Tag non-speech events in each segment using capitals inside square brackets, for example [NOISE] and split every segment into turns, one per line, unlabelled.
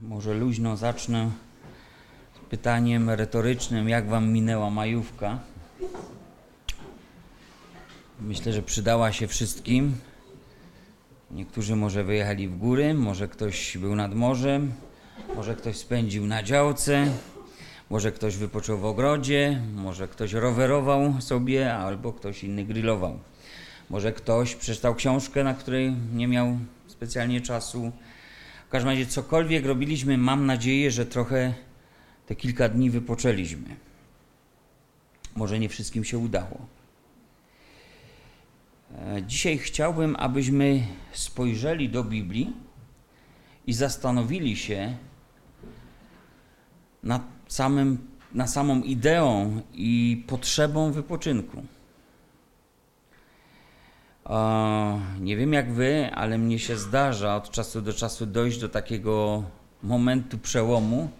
Może luźno zacznę pytaniem retorycznym, jak wam minęła majówka? Myślę, że przydała się wszystkim. Niektórzy może wyjechali w góry, może ktoś był nad morzem, może ktoś spędził na działce, może ktoś wypoczął w ogrodzie, może ktoś rowerował sobie, albo ktoś inny grillował. Może ktoś przeczytał książkę, na której nie miał specjalnie czasu. W każdym razie cokolwiek robiliśmy, mam nadzieję, że trochę te kilka dni wypoczęliśmy. Może nie wszystkim się udało. E, Dzisiaj chciałbym, abyśmy spojrzeli do Biblii i zastanowili się nad samym, samą ideą i potrzebą wypoczynku. O, nie wiem jak wy, ale mnie się zdarza od czasu do czasu dojść do takiego momentu przełomu,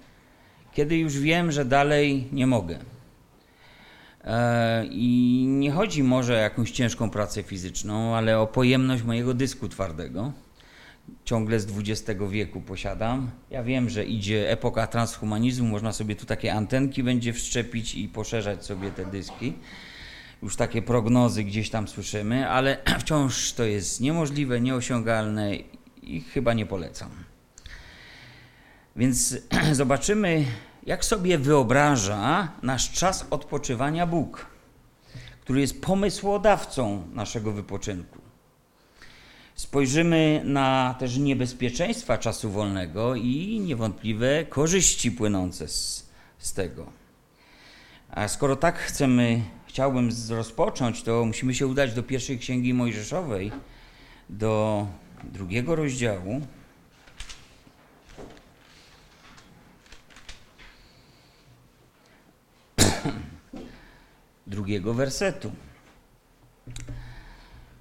kiedy już wiem, że dalej nie mogę. E, I nie chodzi może o jakąś ciężką pracę fizyczną, ale o pojemność mojego dysku twardego. Ciągle z XX wieku posiadam. Ja wiem, że idzie epoka transhumanizmu, można sobie tu takie antenki będzie wszczepić i poszerzać sobie te dyski już takie prognozy gdzieś tam słyszymy, ale [CLEARS THROAT] wciąż to jest niemożliwe, nieosiągalne i chyba nie polecam. Więc [CLEARS THROAT] zobaczymy, jak sobie wyobraża nasz czas odpoczywania Bóg, który jest pomysłodawcą naszego wypoczynku. Spojrzymy na też niebezpieczeństwa czasu wolnego i niewątpliwe korzyści płynące z, z tego. A skoro tak chcemy chciałbym rozpocząć, to musimy się udać do pierwszej księgi Mojżeszowej, do drugiego rozdziału. [CLEARS THROAT] drugiego wersetu,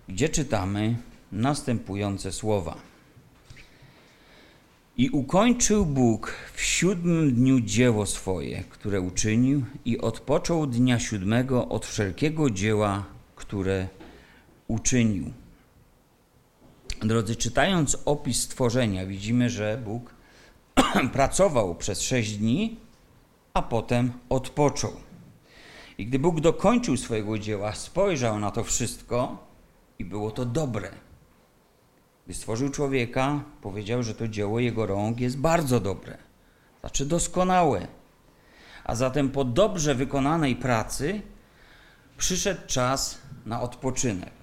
gdzie czytamy następujące słowa. I ukończył Bóg w siódmym dniu dzieło swoje, które uczynił, i odpoczął dnia siódmego od wszelkiego dzieła, które uczynił. Drodzy, czytając opis stworzenia, widzimy, że Bóg [CLEARS THROAT] pracował przez sześć dni, a potem odpoczął. I gdy Bóg dokończył swojego dzieła, spojrzał na to wszystko i było to dobre. Gdy stworzył człowieka, powiedział, że to dzieło jego rąk jest bardzo dobre, znaczy doskonałe. A zatem po dobrze wykonanej pracy przyszedł czas na odpoczynek.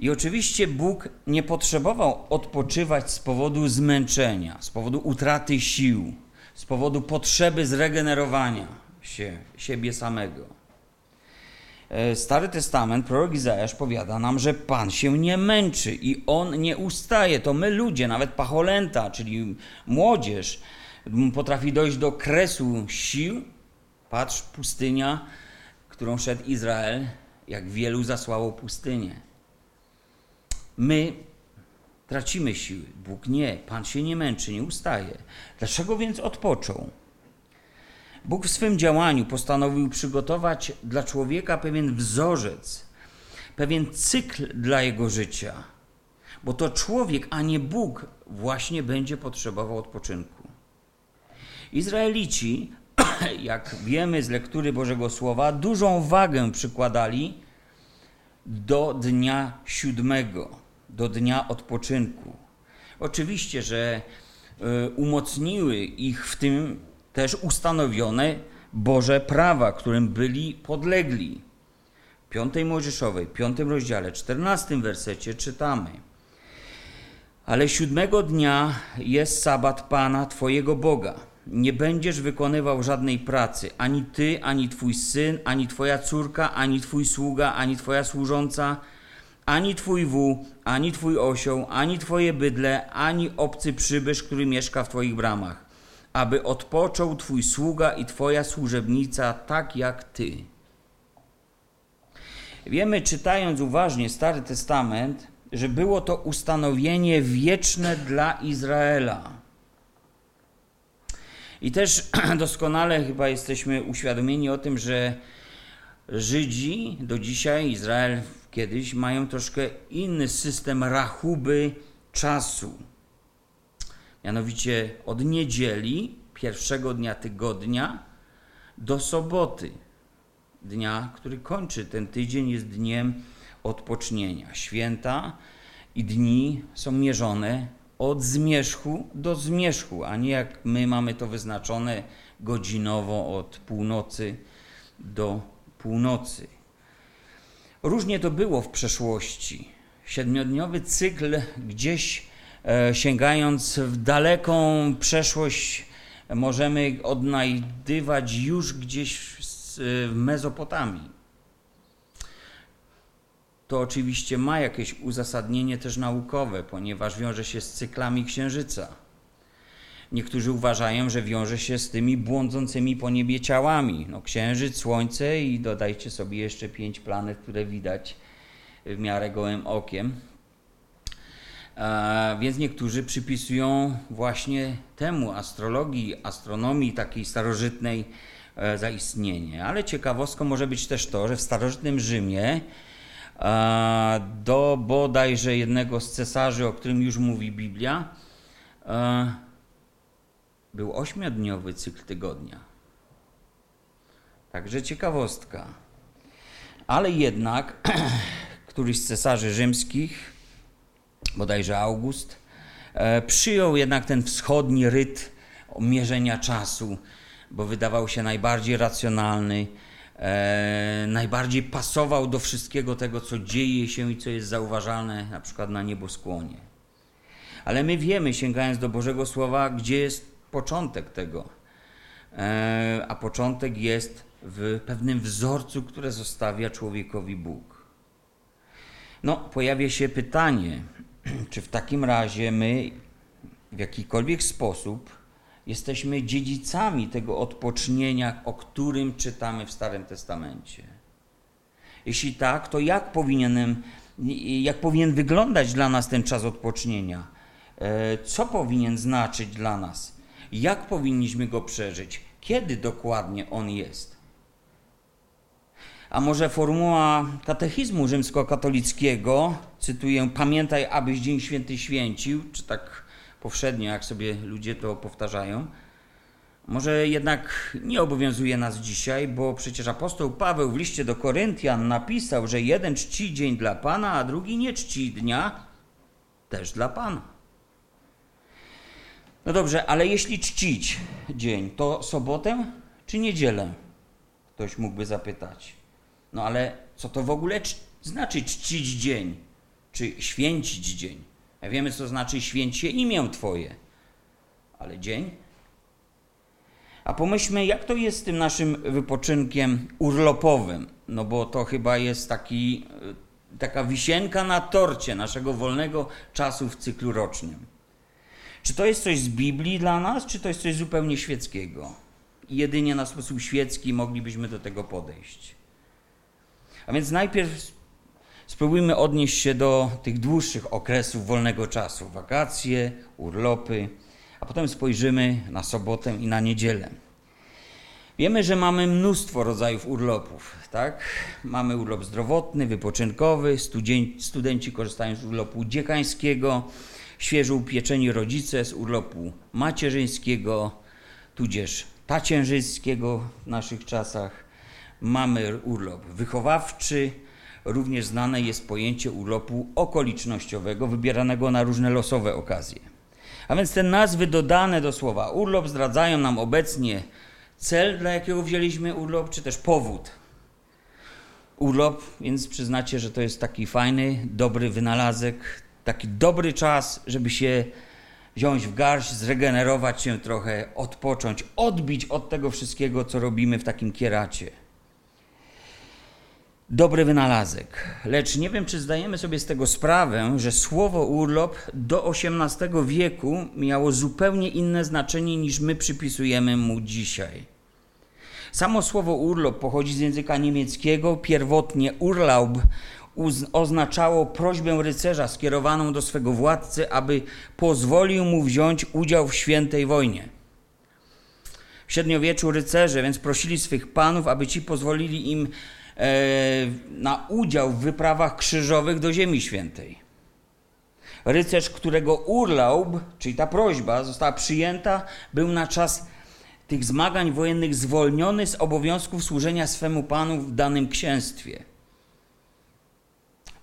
I oczywiście Bóg nie potrzebował odpoczywać z powodu zmęczenia, z powodu utraty sił, z powodu potrzeby zregenerowania się siebie samego. Stary Testament, prorok Izajasz powiada nam, że Pan się nie męczy i On nie ustaje. To my ludzie, nawet pacholęta, czyli młodzież, potrafi dojść do kresu sił. Patrz, pustynia, którą szedł Izrael, jak wielu zasłało pustynię. My tracimy siły, Bóg nie, Pan się nie męczy, nie ustaje. Dlaczego więc odpoczął? Bóg w swym działaniu postanowił przygotować dla człowieka pewien wzorzec, pewien cykl dla jego życia, bo to człowiek, a nie Bóg właśnie będzie potrzebował odpoczynku. Izraelici, [CLEARS THROAT] jak wiemy z lektury Bożego Słowa, dużą wagę przykładali do dnia siódmego, do dnia odpoczynku. Oczywiście, że umocniły ich w tym też ustanowione Boże prawa, którym byli podlegli. W 5 Mojżeszowej, 5 rozdziale, 14 wersecie czytamy. Ale siódmego dnia jest sabat Pana Twojego Boga. Nie będziesz wykonywał żadnej pracy, ani ty, ani twój syn, ani twoja córka, ani twój sługa, ani twoja służąca, ani twój wół, ani twój osioł, ani twoje bydle, ani obcy przybysz, który mieszka w twoich bramach aby odpoczął Twój sługa i Twoja służebnica tak jak Ty. Wiemy, czytając uważnie Stary Testament, że było to ustanowienie wieczne dla Izraela. I też [CLEARS THROAT] doskonale chyba jesteśmy uświadomieni o tym, że Żydzi do dzisiaj, Izrael kiedyś, mają troszkę inny system rachuby czasu. Mianowicie od niedzieli, pierwszego dnia tygodnia, do soboty, dnia, który kończy ten tydzień, jest dniem odpocznienia. Święta i dni są mierzone od zmierzchu do zmierzchu, a nie jak my mamy to wyznaczone godzinowo od północy do północy. Różnie to było w przeszłości. Siedmiodniowy cykl gdzieś sięgając w daleką przeszłość możemy odnajdywać już gdzieś w Mezopotamii. To oczywiście ma jakieś uzasadnienie też naukowe, ponieważ wiąże się z cyklami księżyca. Niektórzy uważają, że wiąże się z tymi błądzącymi po niebie ciałami. No, księżyc, słońce i dodajcie sobie jeszcze pięć planet, które widać w miarę gołym okiem. E, więc niektórzy przypisują właśnie temu astrologii, astronomii takiej starożytnej e, zaistnienie. Ale ciekawostką może być też to, że w starożytnym Rzymie e, do bodajże jednego z cesarzy, o którym już mówi Biblia, był ośmiodniowy cykl tygodnia. Także ciekawostka. Ale jednak [CLEARS THROAT] któryś z cesarzy rzymskich, bodajże August, e, przyjął jednak ten wschodni ryt mierzenia czasu, bo wydawał się najbardziej racjonalny, e, najbardziej pasował do wszystkiego tego, co dzieje się i co jest zauważalne na przykład na nieboskłonie. Ale my wiemy, sięgając do Bożego Słowa, gdzie jest początek tego. E, a początek jest w pewnym wzorcu, które zostawia człowiekowi Bóg. No, pojawia się pytanie, [CLEARS THROAT] czy w takim razie my w jakikolwiek sposób jesteśmy dziedzicami tego odpocznienia, o którym czytamy w Starym Testamencie? Jeśli tak, to jak powinienem, jak powinien wyglądać dla nas ten czas odpocznienia? E, co powinien znaczyć dla nas? Jak powinniśmy go przeżyć? Kiedy dokładnie on jest? A może formuła katechizmu rzymskokatolickiego, cytuję, pamiętaj, abyś Dzień Święty święcił, czy tak powszednio, jak sobie ludzie to powtarzają, może jednak nie obowiązuje nas dzisiaj, bo przecież apostoł Paweł w liście do Koryntian napisał, że jeden czci dzień dla Pana, a drugi nie czci dnia też dla Pana. No dobrze, ale jeśli czcić dzień, to sobotę czy niedzielę? Ktoś mógłby zapytać. No ale co to w ogóle znaczy czcić dzień? Czy święcić dzień? Ja wiemy, co znaczy święcie imię Twoje. Ale dzień? A pomyślmy, jak to jest z tym naszym wypoczynkiem urlopowym? No bo to chyba jest taki, e, taka wisienka na torcie naszego wolnego czasu w cyklu rocznym. Czy to jest coś z Biblii dla nas, czy to jest coś zupełnie świeckiego? Jedynie na sposób świecki moglibyśmy do tego podejść. A więc najpierw spróbujmy odnieść się do tych dłuższych okresów wolnego czasu wakacje, urlopy, a potem spojrzymy na sobotę i na niedzielę. Wiemy, że mamy mnóstwo rodzajów urlopów, tak? Mamy urlop zdrowotny, wypoczynkowy, studenci korzystają z urlopu dziekańskiego, świeżo upieczeni rodzice z urlopu macierzyńskiego, tudzież tacierzyńskiego w naszych czasach. Mamy urlop wychowawczy, również znane jest pojęcie urlopu okolicznościowego, wybieranego na różne losowe okazje. A więc te nazwy dodane do słowa urlop zdradzają nam obecnie cel, dla jakiego wzięliśmy urlop, czy też powód. Urlop, więc przyznacie, że to jest taki fajny, dobry wynalazek, taki dobry czas, żeby się wziąć w garść, zregenerować się trochę, odpocząć, odbić od tego wszystkiego, co robimy w takim kieracie. Dobry wynalazek. Lecz nie wiem, czy zdajemy sobie z tego sprawę, że słowo urlop do XVIII wieku miało zupełnie inne znaczenie niż my przypisujemy mu dzisiaj. Samo słowo urlop pochodzi z języka niemieckiego, pierwotnie Urlaub oznaczało prośbę rycerza skierowaną do swego władcy, aby pozwolił mu wziąć udział w świętej wojnie. W średniowieczu rycerze więc prosili swych panów, aby ci pozwolili im na udział w wyprawach krzyżowych do Ziemi Świętej. Rycerz, którego urlaub, czyli ta prośba została przyjęta, był na czas tych zmagań wojennych zwolniony z obowiązków służenia swemu panu w danym księstwie.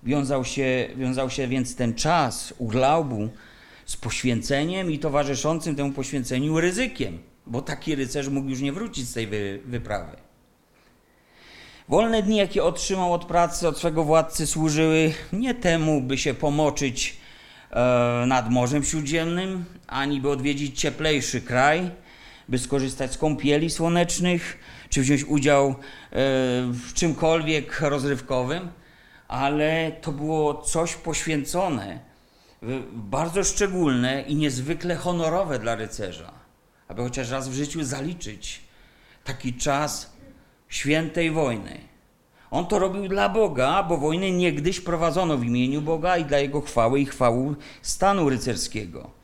Wiązał się, wiązał się więc ten czas urlaubu z poświęceniem i towarzyszącym temu poświęceniu ryzykiem, bo taki rycerz mógł już nie wrócić z tej wy, wyprawy. Wolne dni, jakie otrzymał od pracy, od swego władcy, służyły nie temu, by się pomoczyć e, nad Morzem Śródziemnym, ani by odwiedzić cieplejszy kraj, by skorzystać z kąpieli słonecznych, czy wziąć udział e, w czymkolwiek rozrywkowym, ale to było coś poświęcone, bardzo szczególne i niezwykle honorowe dla rycerza, aby chociaż raz w życiu zaliczyć taki czas świętej wojny. On to robił dla Boga, bo wojny niegdyś prowadzono w imieniu Boga i dla Jego chwały i chwały stanu rycerskiego.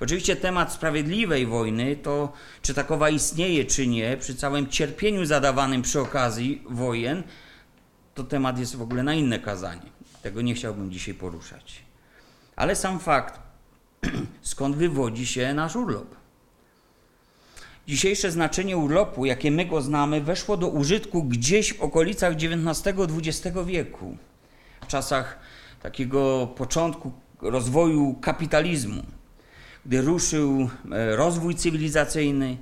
Oczywiście temat sprawiedliwej wojny, to czy takowa istnieje, czy nie, przy całym cierpieniu zadawanym przy okazji wojen, to temat jest w ogóle na inne kazanie. Tego nie chciałbym dzisiaj poruszać. Ale sam fakt, [CLEARS THROAT] skąd wywodzi się nasz urlop. Dzisiejsze znaczenie urlopu, jakie my go znamy, weszło do użytku gdzieś w okolicach XIX-XX wieku, w czasach takiego początku rozwoju kapitalizmu, gdy ruszył e, rozwój cywilizacyjny,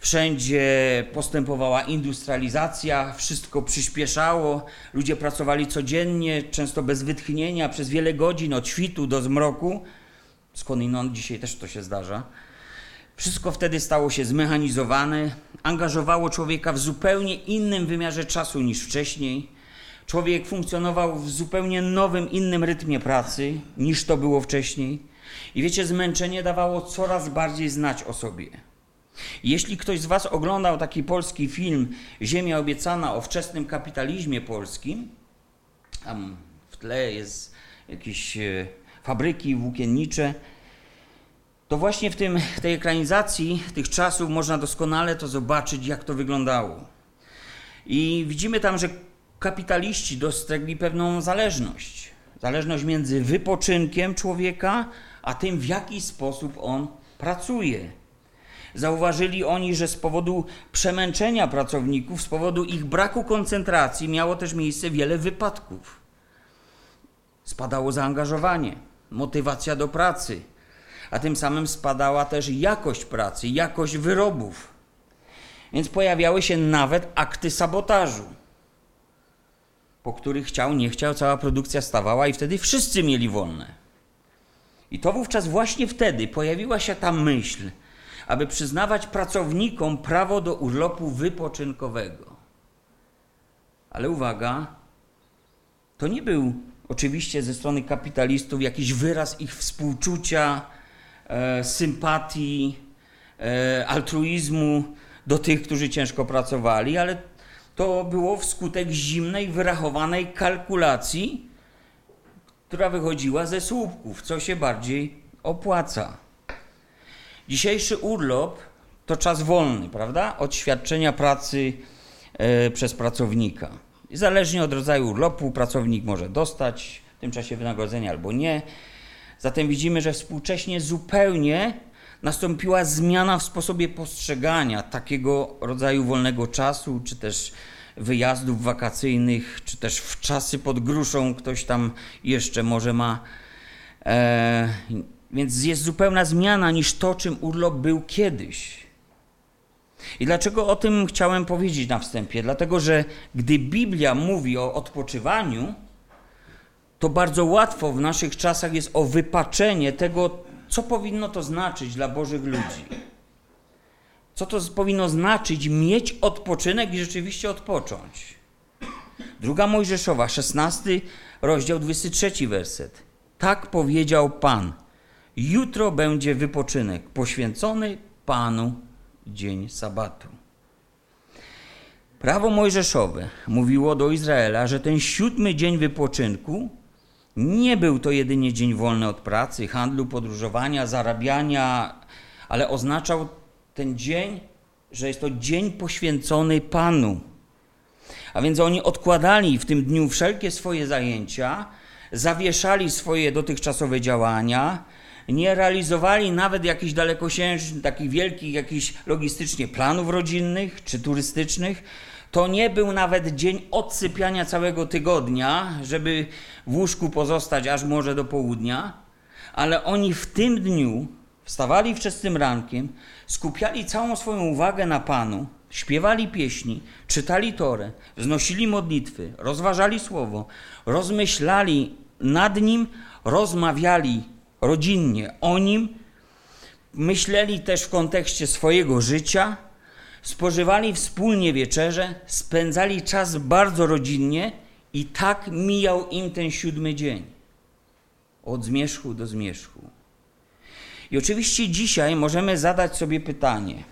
wszędzie postępowała industrializacja, wszystko przyspieszało, ludzie pracowali codziennie, często bez wytchnienia, przez wiele godzin, od świtu do zmroku. Skądinąd dzisiaj też to się zdarza wszystko wtedy stało się zmechanizowane, angażowało człowieka w zupełnie innym wymiarze czasu niż wcześniej. Człowiek funkcjonował w zupełnie nowym, innym rytmie pracy niż to było wcześniej. I wiecie, zmęczenie dawało coraz bardziej znać o sobie. Jeśli ktoś z Was oglądał taki polski film Ziemia obiecana o wczesnym kapitalizmie polskim, tam w tle jest jakieś e, fabryki włókiennicze, to właśnie w tym, tej ekranizacji tych czasów można doskonale to zobaczyć, jak to wyglądało. I widzimy tam, że kapitaliści dostrzegli pewną zależność. Zależność między wypoczynkiem człowieka, a tym, w jaki sposób on pracuje. Zauważyli oni, że z powodu przemęczenia pracowników, z powodu ich braku koncentracji, miało też miejsce wiele wypadków. Spadało zaangażowanie, motywacja do pracy, a tym samym spadała też jakość pracy, jakość wyrobów. Więc pojawiały się nawet akty sabotażu, po których chciał, nie chciał, cała produkcja stawała i wtedy wszyscy mieli wolne. I to wówczas właśnie wtedy pojawiła się ta myśl, aby przyznawać pracownikom prawo do urlopu wypoczynkowego. Ale uwaga, to nie był oczywiście ze strony kapitalistów jakiś wyraz ich współczucia, sympatii, e, altruizmu do tych, którzy ciężko pracowali, ale to było wskutek zimnej, wyrachowanej kalkulacji, która wychodziła ze słupków, co się bardziej opłaca. Dzisiejszy urlop to czas wolny, prawda? Od świadczenia pracy e, przez pracownika. Zależnie od rodzaju urlopu pracownik może dostać w tym czasie wynagrodzenia albo nie. Zatem widzimy, że współcześnie zupełnie nastąpiła zmiana w sposobie postrzegania takiego rodzaju wolnego czasu, czy też wyjazdów wakacyjnych, czy też w czasy pod gruszą ktoś tam jeszcze może ma. E, więc jest zupełna zmiana niż to, czym urlop był kiedyś. I dlaczego o tym chciałem powiedzieć na wstępie? Dlatego, że gdy Biblia mówi o odpoczywaniu, to bardzo łatwo w naszych czasach jest o wypaczenie tego, co powinno to znaczyć dla Bożych ludzi. Co to powinno znaczyć mieć odpoczynek i rzeczywiście odpocząć. Druga Mojżeszowa, 16 rozdział, 23 werset. Tak powiedział Pan. Jutro będzie wypoczynek poświęcony Panu dzień sabatu. Prawo mojżeszowe mówiło do Izraela, że ten siódmy dzień wypoczynku nie był to jedynie dzień wolny od pracy, handlu, podróżowania, zarabiania, ale oznaczał ten dzień, że jest to dzień poświęcony Panu. A więc oni odkładali w tym dniu wszelkie swoje zajęcia, zawieszali swoje dotychczasowe działania, nie realizowali nawet jakichś dalekosiężnych, takich wielkich, jakichś logistycznie planów rodzinnych czy turystycznych. To nie był nawet dzień odsypiania całego tygodnia, żeby w łóżku pozostać aż może do południa, ale oni w tym dniu wstawali wczesnym rankiem, skupiali całą swoją uwagę na Panu, śpiewali pieśni, czytali Torę, wznosili modlitwy, rozważali Słowo, rozmyślali nad Nim, rozmawiali rodzinnie o Nim, myśleli też w kontekście swojego życia, spożywali wspólnie wieczerze, spędzali czas bardzo rodzinnie i tak mijał im ten siódmy dzień. Od zmierzchu do zmierzchu. I oczywiście dzisiaj możemy zadać sobie pytanie,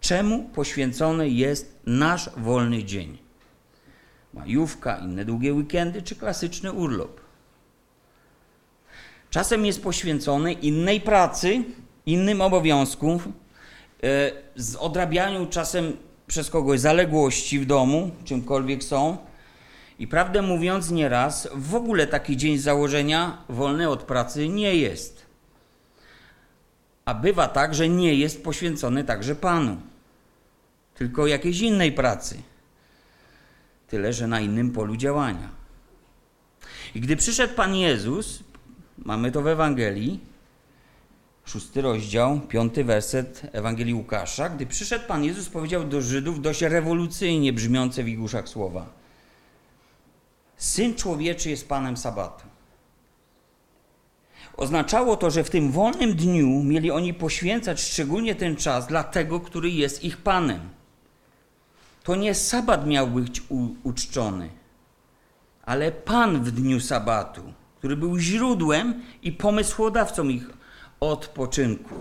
czemu poświęcony jest nasz wolny dzień? Majówka, inne długie weekendy czy klasyczny urlop? Czasem jest poświęcony innej pracy, innym obowiązkom, z odrabianiu czasem przez kogoś zaległości w domu, czymkolwiek są. I prawdę mówiąc, nieraz w ogóle taki dzień założenia wolny od pracy nie jest. A bywa tak, że nie jest poświęcony także Panu, tylko jakiejś innej pracy. Tyle, że na innym polu działania. I gdy przyszedł Pan Jezus, mamy to w Ewangelii, szósty rozdział, piąty werset Ewangelii Łukasza, gdy przyszedł Pan Jezus, powiedział do Żydów dość rewolucyjnie brzmiące w ich uszach słowa. Syn człowieczy jest Panem Sabatu. Oznaczało to, że w tym wolnym dniu mieli oni poświęcać szczególnie ten czas dla tego, który jest ich Panem. To nie sabat miał być uczczony, ale Pan w dniu sabatu, który był źródłem i pomysłodawcą ich odpoczynku.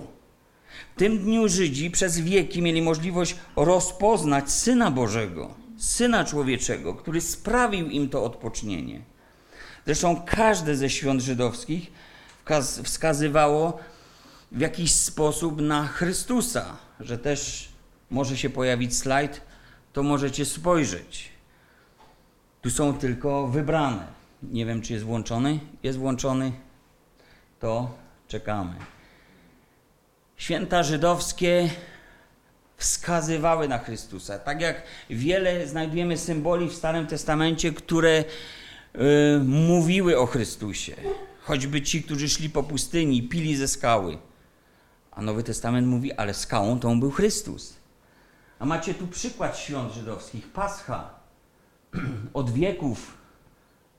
W tym dniu Żydzi przez wieki mieli możliwość rozpoznać Syna Bożego, Syna Człowieczego, który sprawił im to odpocznienie. Zresztą każde ze świąt żydowskich wskazywało w jakiś sposób na Chrystusa, że też może się pojawić slajd, to możecie spojrzeć. Tu są tylko wybrane. Nie wiem, czy jest włączony. Jest włączony. To czekamy. Święta żydowskie wskazywały na Chrystusa. Tak jak wiele znajdujemy symboli w Starym Testamencie, które y, mówiły o Chrystusie. Choćby ci, którzy szli po pustyni, pili ze skały. A Nowy Testament mówi, ale skałą tą był Chrystus. A macie tu przykład świąt żydowskich. Pascha [CLEARS THROAT] od wieków,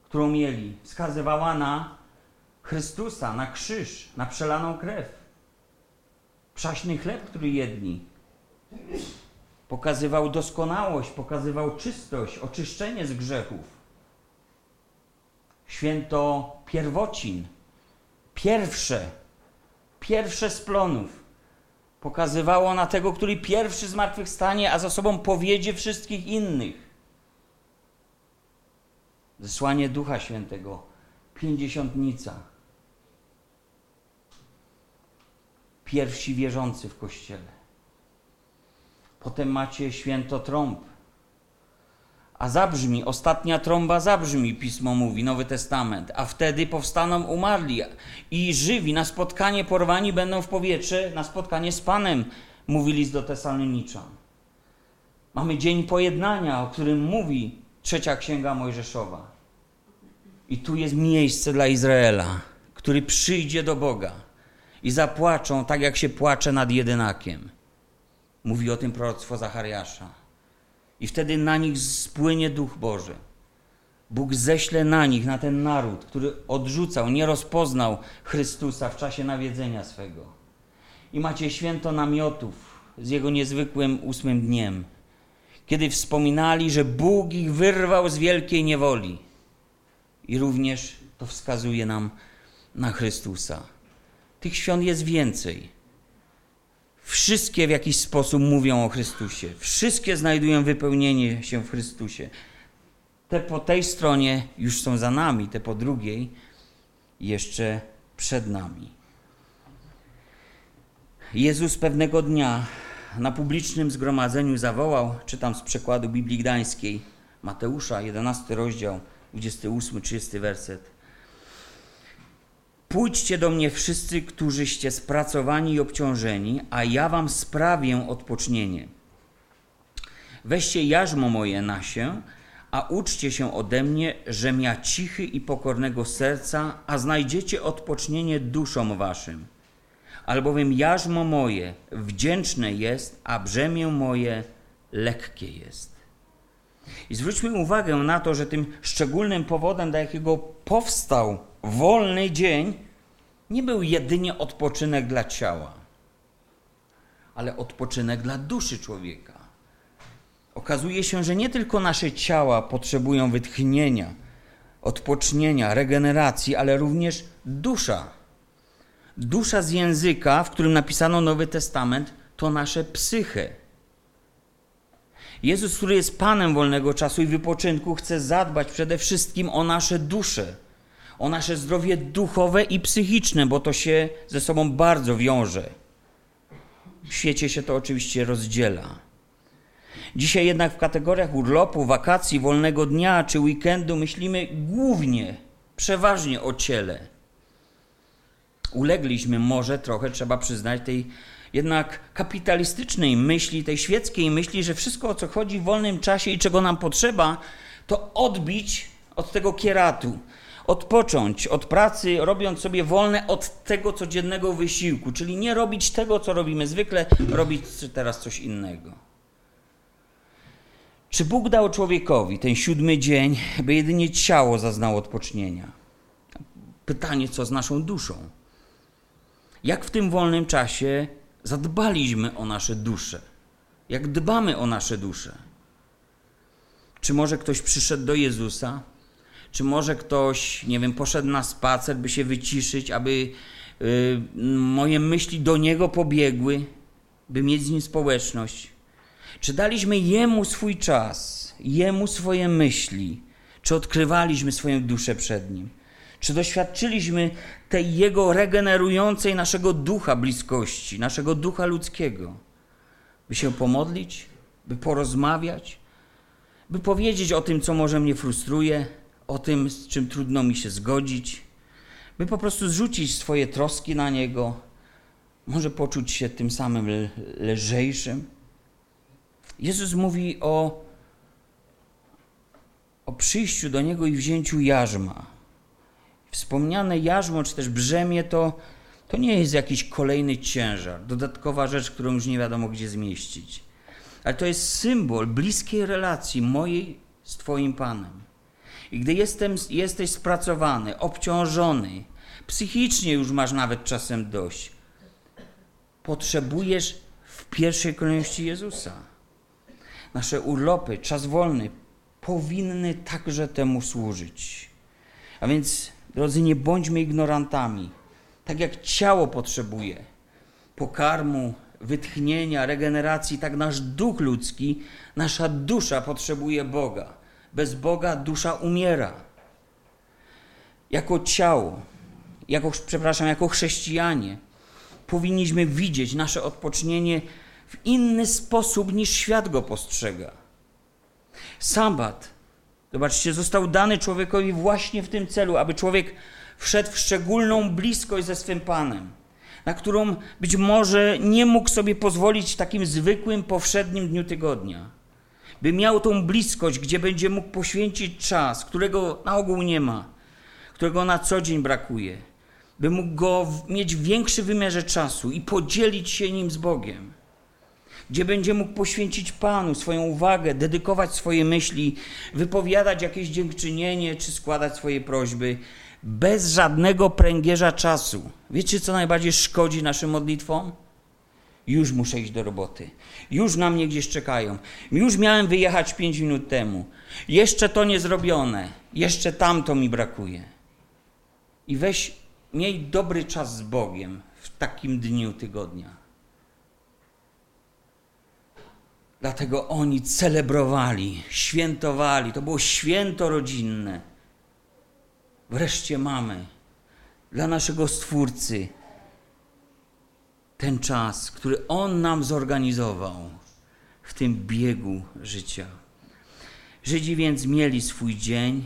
którą mieli, wskazywała na Chrystusa, na krzyż, na przelaną krew. Przaśny chleb, który jedli, pokazywał doskonałość, pokazywał czystość, oczyszczenie z grzechów święto pierwocin, pierwsze, pierwsze z plonów, pokazywało na tego, który pierwszy zmartwychwstanie, a za sobą powiedzie wszystkich innych. Zesłanie Ducha Świętego, pięćdziesiątnica. Pierwsi wierzący w Kościele. Potem macie święto trąb, a zabrzmi, ostatnia trąba zabrzmi, pismo mówi, Nowy Testament, a wtedy powstaną umarli i żywi na spotkanie porwani będą w powietrze, na spotkanie z Panem, mówi list do Tesaloniczan. Mamy dzień pojednania, o którym mówi trzecia księga Mojżeszowa. I tu jest miejsce dla Izraela, który przyjdzie do Boga i zapłaczą tak, jak się płacze nad jedynakiem. Mówi o tym proroctwo Zachariasza. I wtedy na nich spłynie Duch Boży. Bóg ześle na nich, na ten naród, który odrzucał, nie rozpoznał Chrystusa w czasie nawiedzenia swego. I macie święto namiotów z jego niezwykłym ósmym dniem, kiedy wspominali, że Bóg ich wyrwał z wielkiej niewoli. I również to wskazuje nam na Chrystusa. Tych świąt jest więcej. Wszystkie w jakiś sposób mówią o Chrystusie. Wszystkie znajdują wypełnienie się w Chrystusie. Te po tej stronie już są za nami, te po drugiej jeszcze przed nami. Jezus pewnego dnia na publicznym zgromadzeniu zawołał, czytam z przekładu Biblii Gdańskiej, Mateusza, 11 rozdział, 28-30 werset. Pójdźcie do mnie wszyscy, którzyście spracowani i obciążeni, a ja wam sprawię odpocznienie. Weźcie jarzmo moje na się, a uczcie się ode mnie, żem ja cichy i pokornego serca, a znajdziecie odpocznienie duszom waszym. Albowiem jarzmo moje wdzięczne jest, a brzemię moje lekkie jest. I zwróćmy uwagę na to, że tym szczególnym powodem, dla jakiego powstał wolny dzień, nie był jedynie odpoczynek dla ciała, ale odpoczynek dla duszy człowieka. Okazuje się, że nie tylko nasze ciała potrzebują wytchnienia, odpocznienia, regeneracji, ale również dusza. Dusza z języka, w którym napisano Nowy Testament, to nasze psyche. Jezus, który jest Panem wolnego czasu i wypoczynku, chce zadbać przede wszystkim o nasze dusze, o nasze zdrowie duchowe i psychiczne, bo to się ze sobą bardzo wiąże. W świecie się to oczywiście rozdziela. Dzisiaj jednak w kategoriach urlopu, wakacji, wolnego dnia czy weekendu myślimy głównie, przeważnie o ciele. Ulegliśmy może trochę, trzeba przyznać, tej jednak kapitalistycznej myśli, tej świeckiej myśli, że wszystko o co chodzi w wolnym czasie i czego nam potrzeba, to odbić od tego kieratu, odpocząć od pracy, robiąc sobie wolne od tego codziennego wysiłku, czyli nie robić tego, co robimy zwykle, robić teraz coś innego. Czy Bóg dał człowiekowi ten siódmy dzień, by jedynie ciało zaznało odpocznienia? Pytanie, co z naszą duszą? Jak w tym wolnym czasie zadbaliśmy o nasze dusze? Jak dbamy o nasze dusze? Czy może ktoś przyszedł do Jezusa? Czy może ktoś, nie wiem, poszedł na spacer, by się wyciszyć, aby y, moje myśli do Niego pobiegły, by mieć z Nim społeczność? Czy daliśmy Jemu swój czas, Jemu swoje myśli? Czy odkrywaliśmy swoją duszę przed Nim? Czy doświadczyliśmy tej Jego regenerującej naszego ducha bliskości, naszego ducha ludzkiego? By się pomodlić, by porozmawiać, by powiedzieć o tym, co może mnie frustruje, o tym, z czym trudno mi się zgodzić, by po prostu zrzucić swoje troski na Niego, może poczuć się tym samym lżejszym. Jezus mówi o, o przyjściu do Niego i wzięciu jarzma. Wspomniane jarzmo, czy też brzemię, to, to nie jest jakiś kolejny ciężar, dodatkowa rzecz, którą już nie wiadomo gdzie zmieścić. Ale to jest symbol bliskiej relacji mojej z Twoim Panem. I gdy jestem, jesteś spracowany, obciążony, psychicznie już masz nawet czasem dość, potrzebujesz w pierwszej kolejności Jezusa nasze urlopy, czas wolny powinny także temu służyć. A więc, drodzy, nie bądźmy ignorantami. Tak jak ciało potrzebuje pokarmu, wytchnienia, regeneracji, tak nasz duch ludzki, nasza dusza potrzebuje Boga. Bez Boga dusza umiera. Jako ciało, jako, przepraszam, jako chrześcijanie, powinniśmy widzieć nasze odpocznienie w inny sposób niż świat go postrzega. Sabat, zobaczcie, został dany człowiekowi właśnie w tym celu, aby człowiek wszedł w szczególną bliskość ze swym Panem, na którą być może nie mógł sobie pozwolić w takim zwykłym, powszednim dniu tygodnia. By miał tą bliskość, gdzie będzie mógł poświęcić czas, którego na ogół nie ma, którego na co dzień brakuje, by mógł go mieć w większym wymiarze czasu i podzielić się nim z Bogiem gdzie będzie mógł poświęcić Panu swoją uwagę, dedykować swoje myśli, wypowiadać jakieś dziękczynienie czy składać swoje prośby bez żadnego pręgierza czasu. Wiecie, co najbardziej szkodzi naszym modlitwom? Już muszę iść do roboty. Już na mnie gdzieś czekają. Już miałem wyjechać pięć minut temu. Jeszcze to nie zrobione. Jeszcze tamto mi brakuje. I weź, miej dobry czas z Bogiem w takim dniu tygodnia. Dlatego oni celebrowali, świętowali. To było święto rodzinne. Wreszcie mamy dla naszego Stwórcy ten czas, który On nam zorganizował w tym biegu życia. Żydzi więc mieli swój dzień,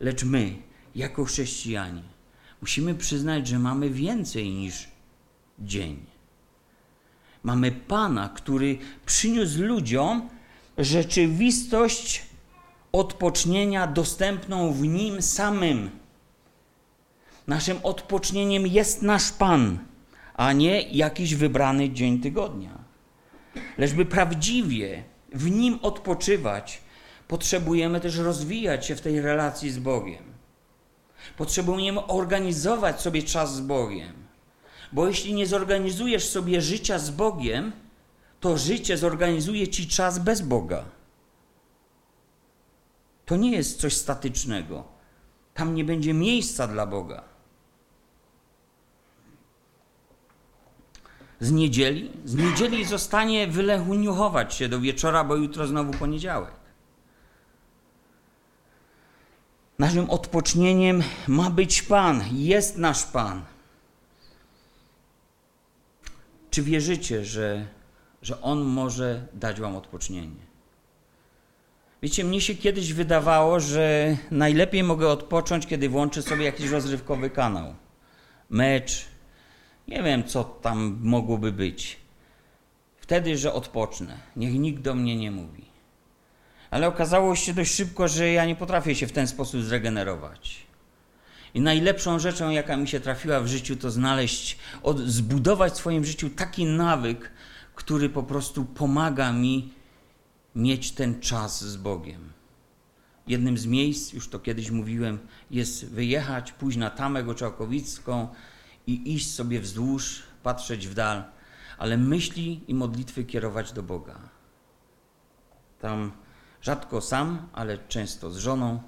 Lecz my, jako chrześcijanie, musimy przyznać, że mamy więcej niż dzień. Mamy Pana, który przyniósł ludziom rzeczywistość odpocznienia dostępną w Nim samym. Naszym odpocznieniem jest nasz Pan, a nie jakiś wybrany dzień tygodnia. Lecz by prawdziwie w Nim odpoczywać, potrzebujemy też rozwijać się w tej relacji z Bogiem. Potrzebujemy organizować sobie czas z Bogiem. Bo jeśli nie zorganizujesz sobie życia z Bogiem, to życie zorganizuje ci czas bez Boga. To nie jest coś statycznego. Tam nie będzie miejsca dla Boga. Z niedzieli? Z niedzieli zostanie wylechuniuchować się do wieczora, bo jutro znowu poniedziałek. Naszym odpocznieniem ma być Pan, jest nasz Pan. Czy wierzycie, że, że On może dać Wam odpocznienie? Wiecie, mnie się kiedyś wydawało, że najlepiej mogę odpocząć, kiedy włączę sobie jakiś rozrywkowy kanał. Mecz, nie wiem, co tam mogłoby być. Wtedy, że odpocznę. Niech nikt do mnie nie mówi. Ale okazało się dość szybko, że ja nie potrafię się w ten sposób zregenerować. I najlepszą rzeczą, jaka mi się trafiła w życiu, to znaleźć, od, zbudować w swoim życiu taki nawyk, który po prostu pomaga mi mieć ten czas z Bogiem. Jednym z miejsc, już to kiedyś mówiłem, jest wyjechać, pójść na Tamę Goczałkowicką i iść sobie wzdłuż, patrzeć w dal, ale myśli i modlitwy kierować do Boga. Tam rzadko sam, ale często z żoną.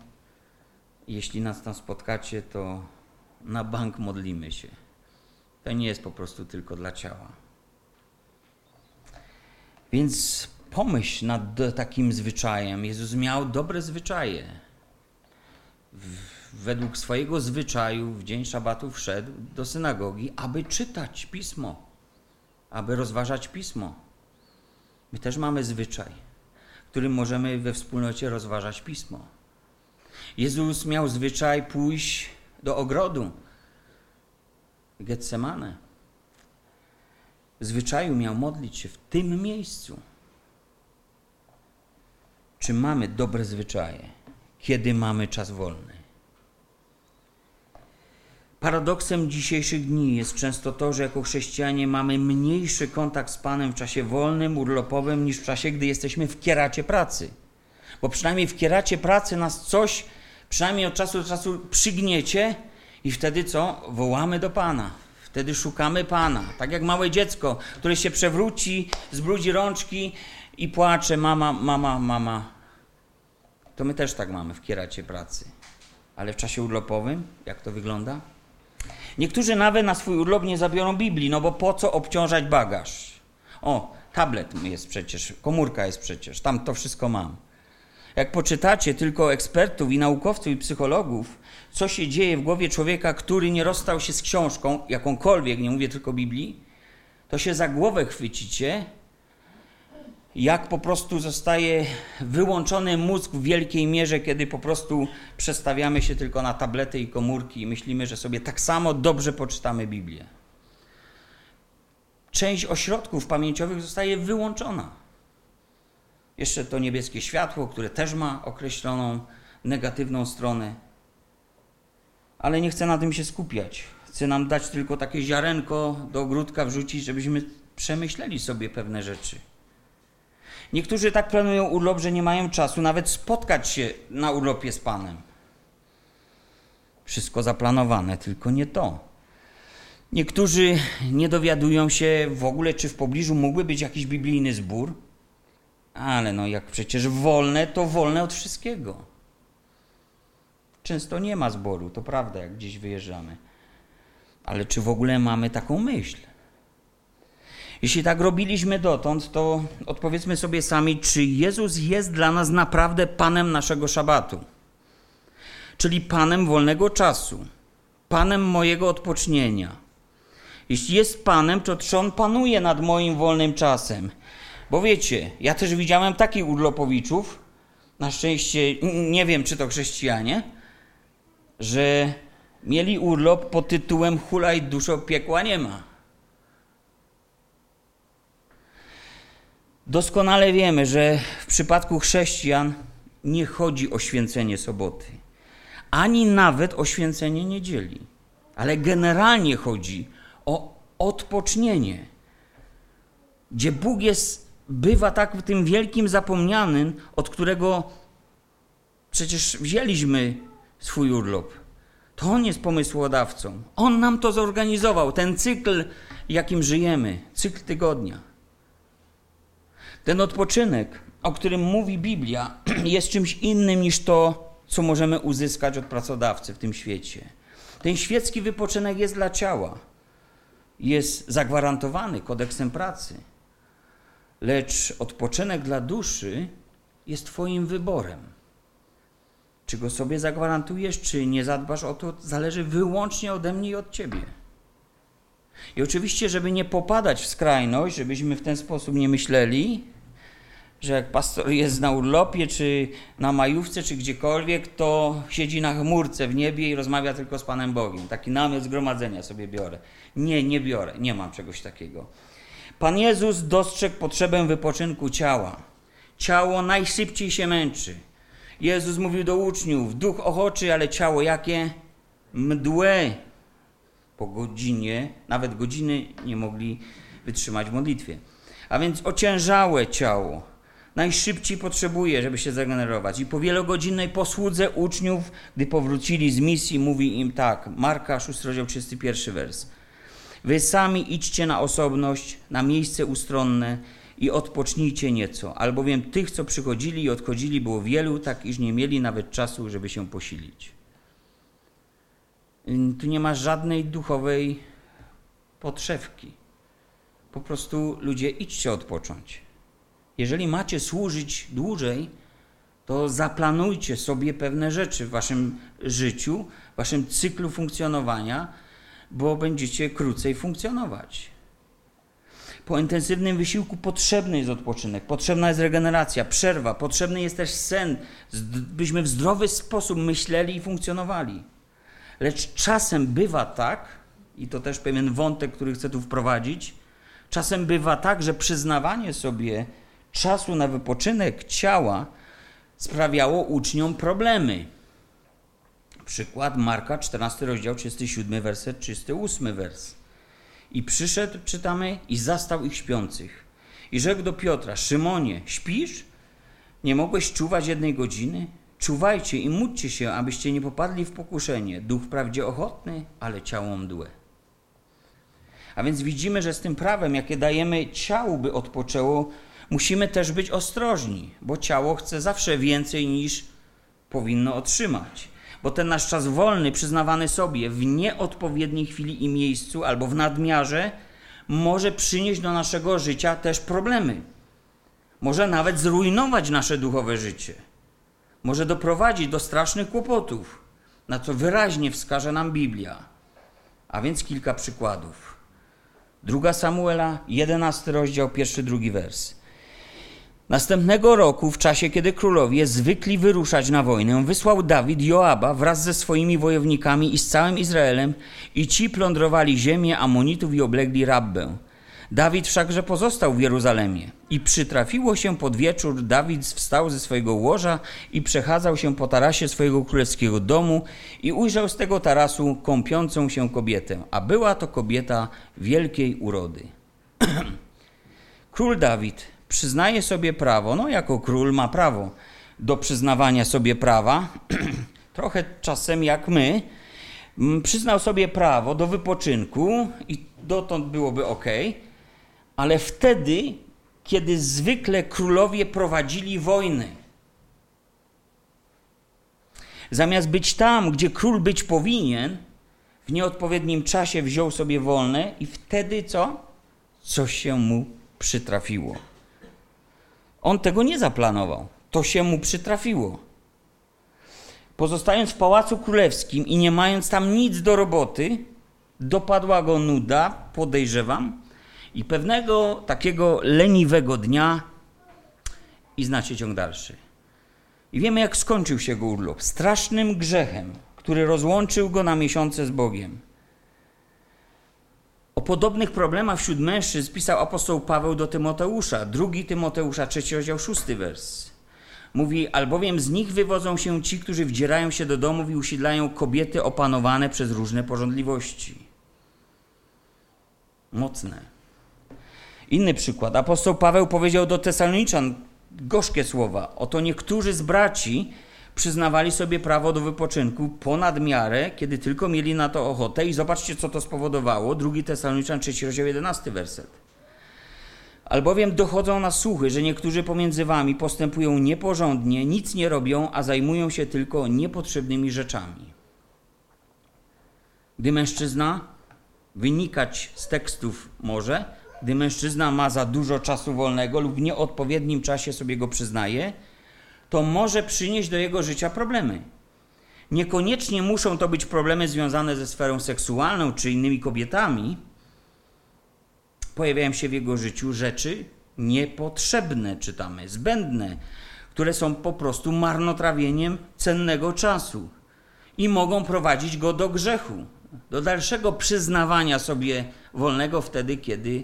Jeśli nas tam spotkacie, to na bank modlimy się. To nie jest po prostu tylko dla ciała. Więc pomyśl nad takim zwyczajem. Jezus miał dobre zwyczaje. Według swojego zwyczaju w dzień szabatu wszedł do synagogi, aby czytać pismo, aby rozważać pismo. My też mamy zwyczaj, którym możemy we wspólnocie rozważać pismo. Jezus miał zwyczaj pójść do ogrodu Getsemane. W zwyczaju miał modlić się w tym miejscu. Czy mamy dobre zwyczaje, kiedy mamy czas wolny? Paradoksem dzisiejszych dni jest często to, że jako chrześcijanie mamy mniejszy kontakt z Panem w czasie wolnym, urlopowym niż w czasie, gdy jesteśmy w kieracie pracy. Bo przynajmniej w kieracie pracy nas coś, przynajmniej od czasu do czasu przygniecie i wtedy co? Wołamy do Pana. Wtedy szukamy Pana. Tak jak małe dziecko, które się przewróci, zbrudzi rączki i płacze, mama, mama, mama. To my też tak mamy w kieracie pracy. Ale w czasie urlopowym, jak to wygląda? Niektórzy nawet na swój urlop nie zabiorą Biblii, no bo po co obciążać bagaż? O, tablet jest przecież, komórka jest przecież, tam to wszystko mam. Jak poczytacie tylko ekspertów i naukowców i psychologów, co się dzieje w głowie człowieka, który nie rozstał się z książką, jakąkolwiek, nie mówię tylko Biblii, to się za głowę chwycicie jak po prostu zostaje wyłączony mózg w wielkiej mierze, kiedy po prostu przestawiamy się tylko na tablety i komórki i myślimy, że sobie tak samo dobrze poczytamy Biblię. Część ośrodków pamięciowych zostaje wyłączona. Jeszcze to niebieskie światło, które też ma określoną negatywną stronę. Ale nie chcę na tym się skupiać. Chcę nam dać tylko takie ziarenko do ogródka wrzucić, żebyśmy przemyśleli sobie pewne rzeczy. Niektórzy tak planują urlop, że nie mają czasu nawet spotkać się na urlopie z Panem. Wszystko zaplanowane, tylko nie to. Niektórzy nie dowiadują się w ogóle, czy w pobliżu mógłby być jakiś biblijny zbór. Ale no, jak przecież wolne, to wolne od wszystkiego. Często nie ma zboru, to prawda, jak gdzieś wyjeżdżamy. Ale czy w ogóle mamy taką myśl? Jeśli tak robiliśmy dotąd, to odpowiedzmy sobie sami, czy Jezus jest dla nas naprawdę Panem naszego szabatu, czyli Panem wolnego czasu, Panem mojego odpocznienia. Jeśli jest Panem, to czy On panuje nad moim wolnym czasem? Bo wiecie, ja też widziałem takich urlopowiczów, na szczęście nie wiem, czy to chrześcijanie, że mieli urlop pod tytułem Hulaj duszo piekła nie ma. Doskonale wiemy, że w przypadku chrześcijan nie chodzi o święcenie soboty, ani nawet o święcenie niedzieli, ale generalnie chodzi o odpocznienie, gdzie Bóg jest, bywa tak tym wielkim zapomnianym, od którego przecież wzięliśmy swój urlop. To On jest pomysłodawcą. On nam to zorganizował, ten cykl, jakim żyjemy, cykl tygodnia. Ten odpoczynek, o którym mówi Biblia, [CLEARS THROAT] jest czymś innym niż to, co możemy uzyskać od pracodawcy w tym świecie. Ten świecki wypoczynek jest dla ciała, jest zagwarantowany kodeksem pracy, lecz odpoczynek dla duszy jest Twoim wyborem. Czy go sobie zagwarantujesz, czy nie zadbasz o to, zależy wyłącznie ode mnie i od Ciebie. I oczywiście, żeby nie popadać w skrajność, żebyśmy w ten sposób nie myśleli, że jak pastor jest na urlopie, czy na majówce, czy gdziekolwiek, to siedzi na chmurce w niebie i rozmawia tylko z Panem Bogiem. Taki namiot zgromadzenia sobie biorę. Nie, nie biorę, nie mam czegoś takiego. Pan Jezus dostrzegł potrzebę wypoczynku ciała. Ciało najszybciej się męczy. Jezus mówił do uczniów: duch ochoczy, ale ciało jakie? Mdłe. Po godzinie, nawet godziny nie mogli wytrzymać w modlitwie. A więc ociężałe ciało najszybciej potrzebuje, żeby się zregenerować. I po wielogodzinnej posłudze uczniów, gdy powrócili z misji, mówi im tak, Marka 6, rozdział 31 wers. Wy sami idźcie na osobność, na miejsce ustronne i odpocznijcie nieco, albowiem tych, co przychodzili i odchodzili, było wielu, tak iż nie mieli nawet czasu, żeby się posilić. Tu nie ma żadnej duchowej podszewki. Po prostu ludzie idźcie odpocząć. Jeżeli macie służyć dłużej, to zaplanujcie sobie pewne rzeczy w waszym życiu, w waszym cyklu funkcjonowania, bo będziecie krócej funkcjonować. Po intensywnym wysiłku potrzebny jest odpoczynek, potrzebna jest regeneracja, przerwa, potrzebny jest też sen, byśmy w zdrowy sposób myśleli i funkcjonowali. Lecz czasem bywa tak, i to też pewien wątek, który chcę tu wprowadzić, czasem bywa tak, że przyznawanie sobie czasu na wypoczynek ciała sprawiało uczniom problemy. Przykład Marka, 14 rozdział, 37 werset, 38 wers. I przyszedł, czytamy, i zastał ich śpiących. I rzekł do Piotra, Szymonie, śpisz? Nie mogłeś czuwać jednej godziny? Czuwajcie i módlcie się, abyście nie popadli w pokuszenie. Duch wprawdzie ochotny, ale ciało mdłe. A więc widzimy, że z tym prawem, jakie dajemy ciału, by odpoczęło, musimy też być ostrożni, bo ciało chce zawsze więcej niż powinno otrzymać. Bo ten nasz czas wolny, przyznawany sobie w nieodpowiedniej chwili i miejscu albo w nadmiarze, może przynieść do naszego życia też problemy. Może nawet zrujnować nasze duchowe życie. Może doprowadzić do strasznych kłopotów, na co wyraźnie wskaże nam Biblia. A więc kilka przykładów. Druga Samuela, 11 rozdział, pierwszy, drugi wers. Następnego roku, w czasie kiedy królowie zwykli wyruszać na wojnę, wysłał Dawid Joaba wraz ze swoimi wojownikami i z całym Izraelem i ci plądrowali ziemię Amonitów i oblegli Rabbę. Dawid wszakże pozostał w Jeruzalemie i przytrafiło się pod wieczór, Dawid wstał ze swojego łoża i przechadzał się po tarasie swojego królewskiego domu i ujrzał z tego tarasu kąpiącą się kobietę, a była to kobieta wielkiej urody. [CLEARS THROAT] Król Dawid przyznaje sobie prawo, no jako król ma prawo do przyznawania sobie prawa, [CLEARS THROAT] trochę czasem jak my, przyznał sobie prawo do wypoczynku i dotąd byłoby ok, ale wtedy, kiedy zwykle królowie prowadzili wojny. Zamiast być tam, gdzie król być powinien, w nieodpowiednim czasie wziął sobie wolne i wtedy co? Coś się mu przytrafiło. On tego nie zaplanował. To się mu przytrafiło. Pozostając w pałacu królewskim i nie mając tam nic do roboty, dopadła go nuda, podejrzewam, i pewnego takiego leniwego dnia, i znacie ciąg dalszy. I wiemy, jak skończył się go urlop. Strasznym grzechem, który rozłączył go na miesiące z Bogiem. O podobnych problemach wśród mężczyzn pisał apostoł Paweł do Tymoteusza, drugi Tymoteusza, trzeci rozdział, szósty wers. Mówi, albowiem z nich wywodzą się ci, którzy wdzierają się do domów i usiedlają kobiety opanowane przez różne porządliwości. Mocne. Inny przykład. Apostoł Paweł powiedział do Tesaloniczan gorzkie słowa. Oto niektórzy z braci przyznawali sobie prawo do wypoczynku ponad miarę, kiedy tylko mieli na to ochotę. I zobaczcie, co to spowodowało. Drugi Tesaloniczan, 3 rozdział, 11 werset. Albowiem dochodzą na słuchy, że niektórzy pomiędzy wami postępują nieporządnie, nic nie robią, a zajmują się tylko niepotrzebnymi rzeczami. Gdy mężczyzna wynikać z tekstów może, gdy mężczyzna ma za dużo czasu wolnego lub w nieodpowiednim czasie sobie go przyznaje, to może przynieść do jego życia problemy. Niekoniecznie muszą to być problemy związane ze sferą seksualną czy innymi kobietami. Pojawiają się w jego życiu rzeczy niepotrzebne, czytamy, zbędne, które są po prostu marnotrawieniem cennego czasu i mogą prowadzić go do grzechu, do dalszego przyznawania sobie wolnego wtedy, kiedy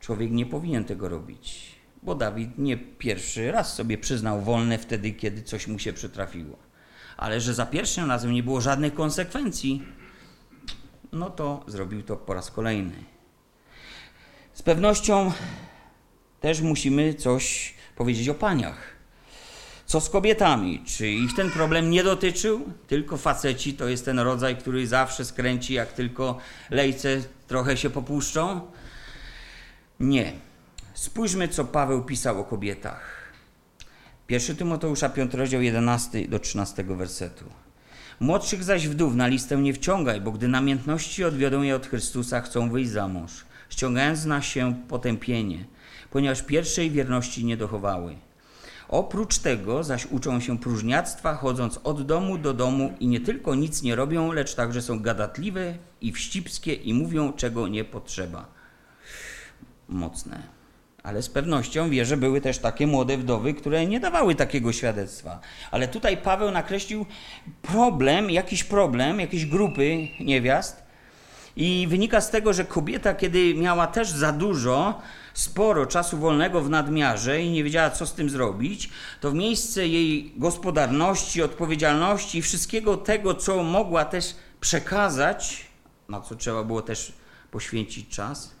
człowiek nie powinien tego robić. Bo Dawid nie pierwszy raz sobie przyznał wolne wtedy, kiedy coś mu się przytrafiło. Ale że za pierwszym razem nie było żadnych konsekwencji, no to zrobił to po raz kolejny. Z pewnością też musimy coś powiedzieć o paniach. Co z kobietami? Czy ich ten problem nie dotyczył? Tylko faceci to jest ten rodzaj, który zawsze skręci, jak tylko lejce trochę się popuszczą? Nie. Spójrzmy, co Paweł pisał o kobietach. 1 Tymoteusza 5 rozdział 11 do 13 wersetu. Młodszych zaś wdów na listę nie wciągaj, bo gdy namiętności odwiodą je od Chrystusa, chcą wyjść za mąż, ściągając na się potępienie, ponieważ pierwszej wierności nie dochowały. Oprócz tego zaś uczą się próżniactwa, chodząc od domu do domu i nie tylko nic nie robią, lecz także są gadatliwe i wścibskie i mówią, czego nie potrzeba. Mocne. Ale z pewnością wie, że były też takie młode wdowy, które nie dawały takiego świadectwa. Ale tutaj Paweł nakreślił problem, jakiś problem, jakiejś grupy niewiast. I wynika z tego, że kobieta, kiedy miała też za dużo, sporo czasu wolnego w nadmiarze i nie wiedziała, co z tym zrobić, to w miejsce jej gospodarności, odpowiedzialności i wszystkiego tego, co mogła też przekazać, na co trzeba było też poświęcić czas,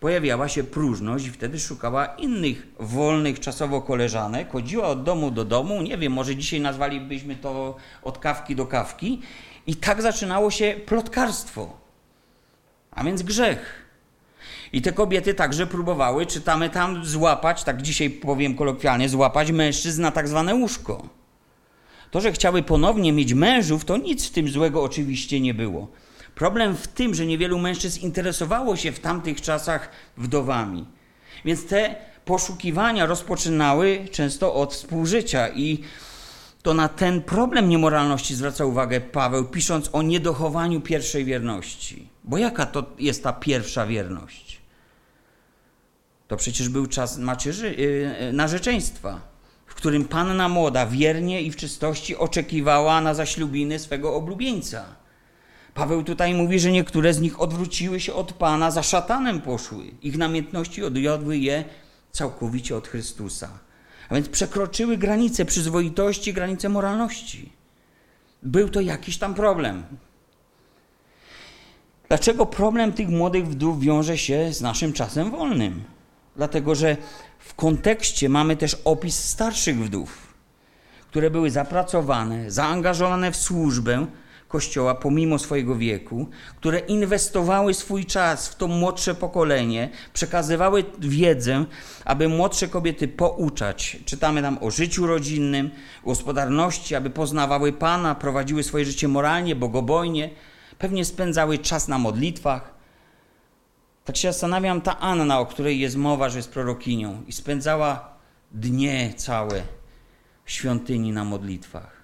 pojawiała się próżność i wtedy szukała innych wolnych czasowo koleżanek, chodziła od domu do domu, nie wiem, może dzisiaj nazwalibyśmy to od kawki do kawki i tak zaczynało się plotkarstwo, a więc grzech. I te kobiety także próbowały, czytamy tam, złapać, tak dzisiaj powiem kolokwialnie, złapać mężczyzn na tak zwane łóżko. To, że chciały ponownie mieć mężów, to nic w tym złego oczywiście nie było. Problem w tym, że niewielu mężczyzn interesowało się w tamtych czasach wdowami. Więc te poszukiwania rozpoczynały często od współżycia i to na ten problem niemoralności zwraca uwagę Paweł, pisząc o niedochowaniu pierwszej wierności. Bo jaka to jest ta pierwsza wierność? To przecież był czas macierzy, yy, narzeczeństwa, w którym panna młoda wiernie i w czystości oczekiwała na zaślubiny swego oblubieńca. Paweł tutaj mówi, że niektóre z nich odwróciły się od Pana, za szatanem poszły. Ich namiętności odjodły je całkowicie od Chrystusa. A więc przekroczyły granice przyzwoitości, granice moralności. Był to jakiś tam problem. Dlaczego problem tych młodych wdów wiąże się z naszym czasem wolnym? Dlatego, że w kontekście mamy też opis starszych wdów, które były zapracowane, zaangażowane w służbę, Kościoła pomimo swojego wieku, które inwestowały swój czas w to młodsze pokolenie, przekazywały wiedzę, aby młodsze kobiety pouczać. Czytamy tam o życiu rodzinnym, gospodarności, aby poznawały Pana, prowadziły swoje życie moralnie, bogobojnie, pewnie spędzały czas na modlitwach. Tak się zastanawiam, ta Anna, o której jest mowa, że jest prorokinią i spędzała dnie całe w świątyni na modlitwach.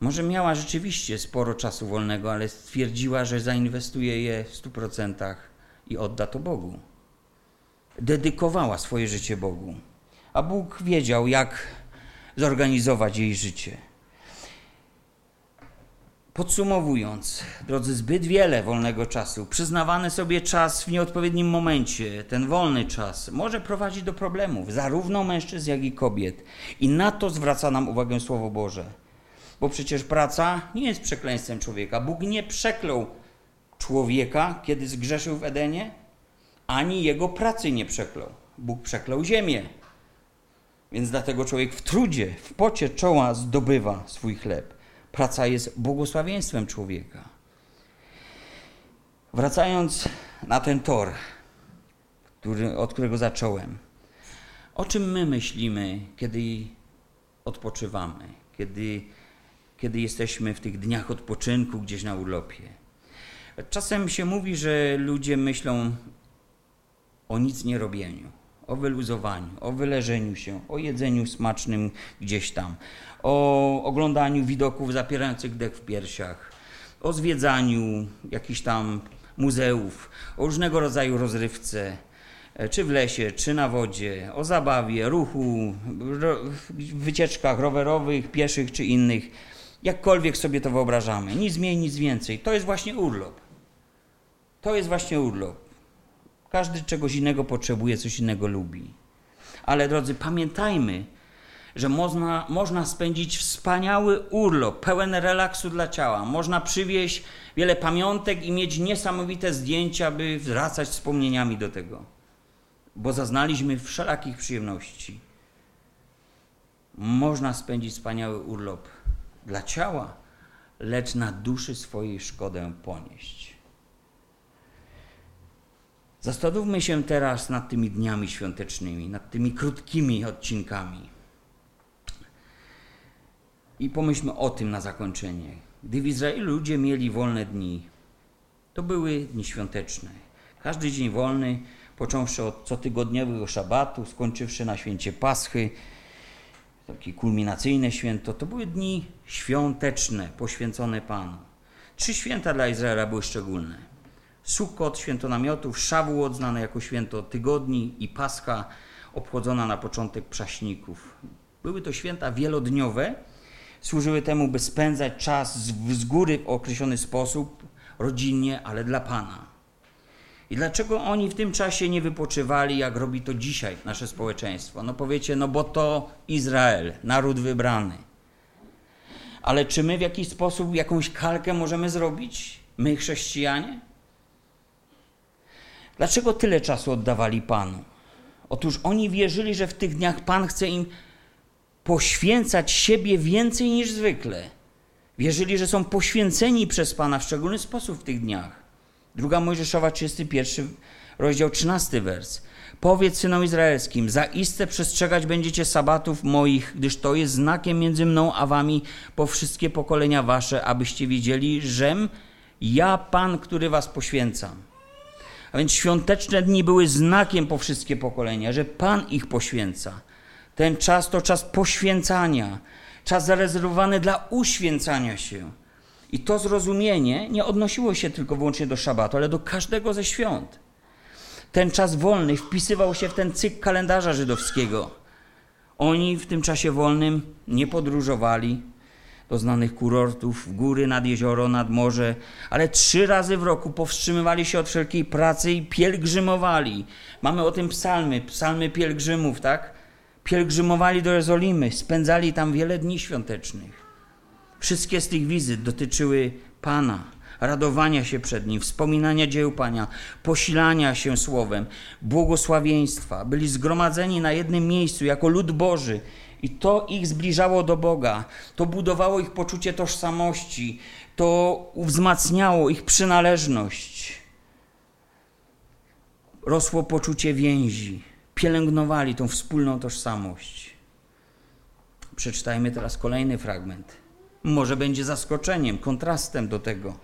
Może miała rzeczywiście sporo czasu wolnego, ale stwierdziła, że zainwestuje je w 100% i odda to Bogu. Dedykowała swoje życie Bogu, a Bóg wiedział, jak zorganizować jej życie. Podsumowując, drodzy, zbyt wiele wolnego czasu, przyznawany sobie czas w nieodpowiednim momencie, ten wolny czas, może prowadzić do problemów, zarówno mężczyzn, jak i kobiet. I na to zwraca nam uwagę Słowo Boże. Bo przecież praca nie jest przekleństwem człowieka. Bóg nie przeklął człowieka, kiedy zgrzeszył w Edenie, ani jego pracy nie przeklął. Bóg przeklął ziemię. Więc dlatego człowiek w trudzie, w pocie czoła zdobywa swój chleb. Praca jest błogosławieństwem człowieka. Wracając na ten tor, który, od którego zacząłem. O czym my myślimy, kiedy odpoczywamy, kiedy, kiedy jesteśmy w tych dniach odpoczynku gdzieś na urlopie? Czasem się mówi, że ludzie myślą o nic nie robieniu, o wyluzowaniu, o wyleżeniu się, o jedzeniu smacznym gdzieś tam, o oglądaniu widoków zapierających dech w piersiach, o zwiedzaniu jakichś tam muzeów, o różnego rodzaju rozrywce, czy w lesie, czy na wodzie, o zabawie, ruchu, wycieczkach rowerowych, pieszych czy innych. Jakkolwiek sobie to wyobrażamy. Nic mniej, nic więcej. To jest właśnie urlop. To jest właśnie urlop. Każdy czegoś innego potrzebuje, coś innego lubi. Ale drodzy, pamiętajmy, że można, można spędzić wspaniały urlop, pełen relaksu dla ciała. Można przywieźć wiele pamiątek i mieć niesamowite zdjęcia, by wracać wspomnieniami do tego. Bo zaznaliśmy wszelakich przyjemności. Można spędzić wspaniały urlop dla ciała, lecz na duszy swojej szkodę ponieść. Zastanówmy się teraz nad tymi dniami świątecznymi, nad tymi krótkimi odcinkami. I pomyślmy o tym na zakończenie. Gdy w Izraelu ludzie mieli wolne dni, to były dni świąteczne. Każdy dzień wolny, począwszy od cotygodniowego szabatu, skończywszy na święcie Paschy, takie kulminacyjne święto, to były dni świąteczne, poświęcone Panu. Trzy święta dla Izraela były szczególne. Sukkot, święto namiotów, Szawuot, znane jako święto tygodni i Pascha, obchodzona na początek prześników. Były to święta wielodniowe, służyły temu, by spędzać czas z, góry w określony sposób, rodzinnie, ale dla Pana. I dlaczego oni w tym czasie nie wypoczywali, jak robi to dzisiaj nasze społeczeństwo? No powiecie, no bo to Izrael, naród wybrany. Ale czy my w jakiś sposób jakąś kalkę możemy zrobić? My, chrześcijanie? Dlaczego tyle czasu oddawali Panu? Otóż oni wierzyli, że w tych dniach Pan chce im poświęcać siebie więcej niż zwykle. Wierzyli, że są poświęceni przez Pana w szczególny sposób w tych dniach. Druga Mojżeszowa, 31 rozdział, 13 wers. Powiedz synom izraelskim, zaiste przestrzegać będziecie sabatów moich, gdyż to jest znakiem między mną a wami po wszystkie pokolenia wasze, abyście wiedzieli, żem ja Pan, który was poświęcam. A więc świąteczne dni były znakiem po wszystkie pokolenia, że Pan ich poświęca. Ten czas to czas poświęcania, czas zarezerwowany dla uświęcania się. I to zrozumienie nie odnosiło się tylko wyłącznie do szabatu, ale do każdego ze świąt. Ten czas wolny wpisywał się w ten cykl kalendarza żydowskiego. Oni w tym czasie wolnym nie podróżowali do znanych kurortów, w góry, nad jezioro, nad morze, ale trzy razy w roku powstrzymywali się od wszelkiej pracy i pielgrzymowali. Mamy o tym psalmy, psalmy pielgrzymów, tak? pielgrzymowali do Jerozolimy, spędzali tam wiele dni świątecznych. Wszystkie z tych wizyt dotyczyły Pana, radowania się przed Nim, wspominania dzieł Pana, posilania się słowem, błogosławieństwa. Byli zgromadzeni na jednym miejscu jako lud Boży i to ich zbliżało do Boga, to budowało ich poczucie tożsamości, to wzmacniało ich przynależność. Rosło poczucie więzi pielęgnowali tą wspólną tożsamość. Przeczytajmy teraz kolejny fragment. Może będzie zaskoczeniem, kontrastem do tego.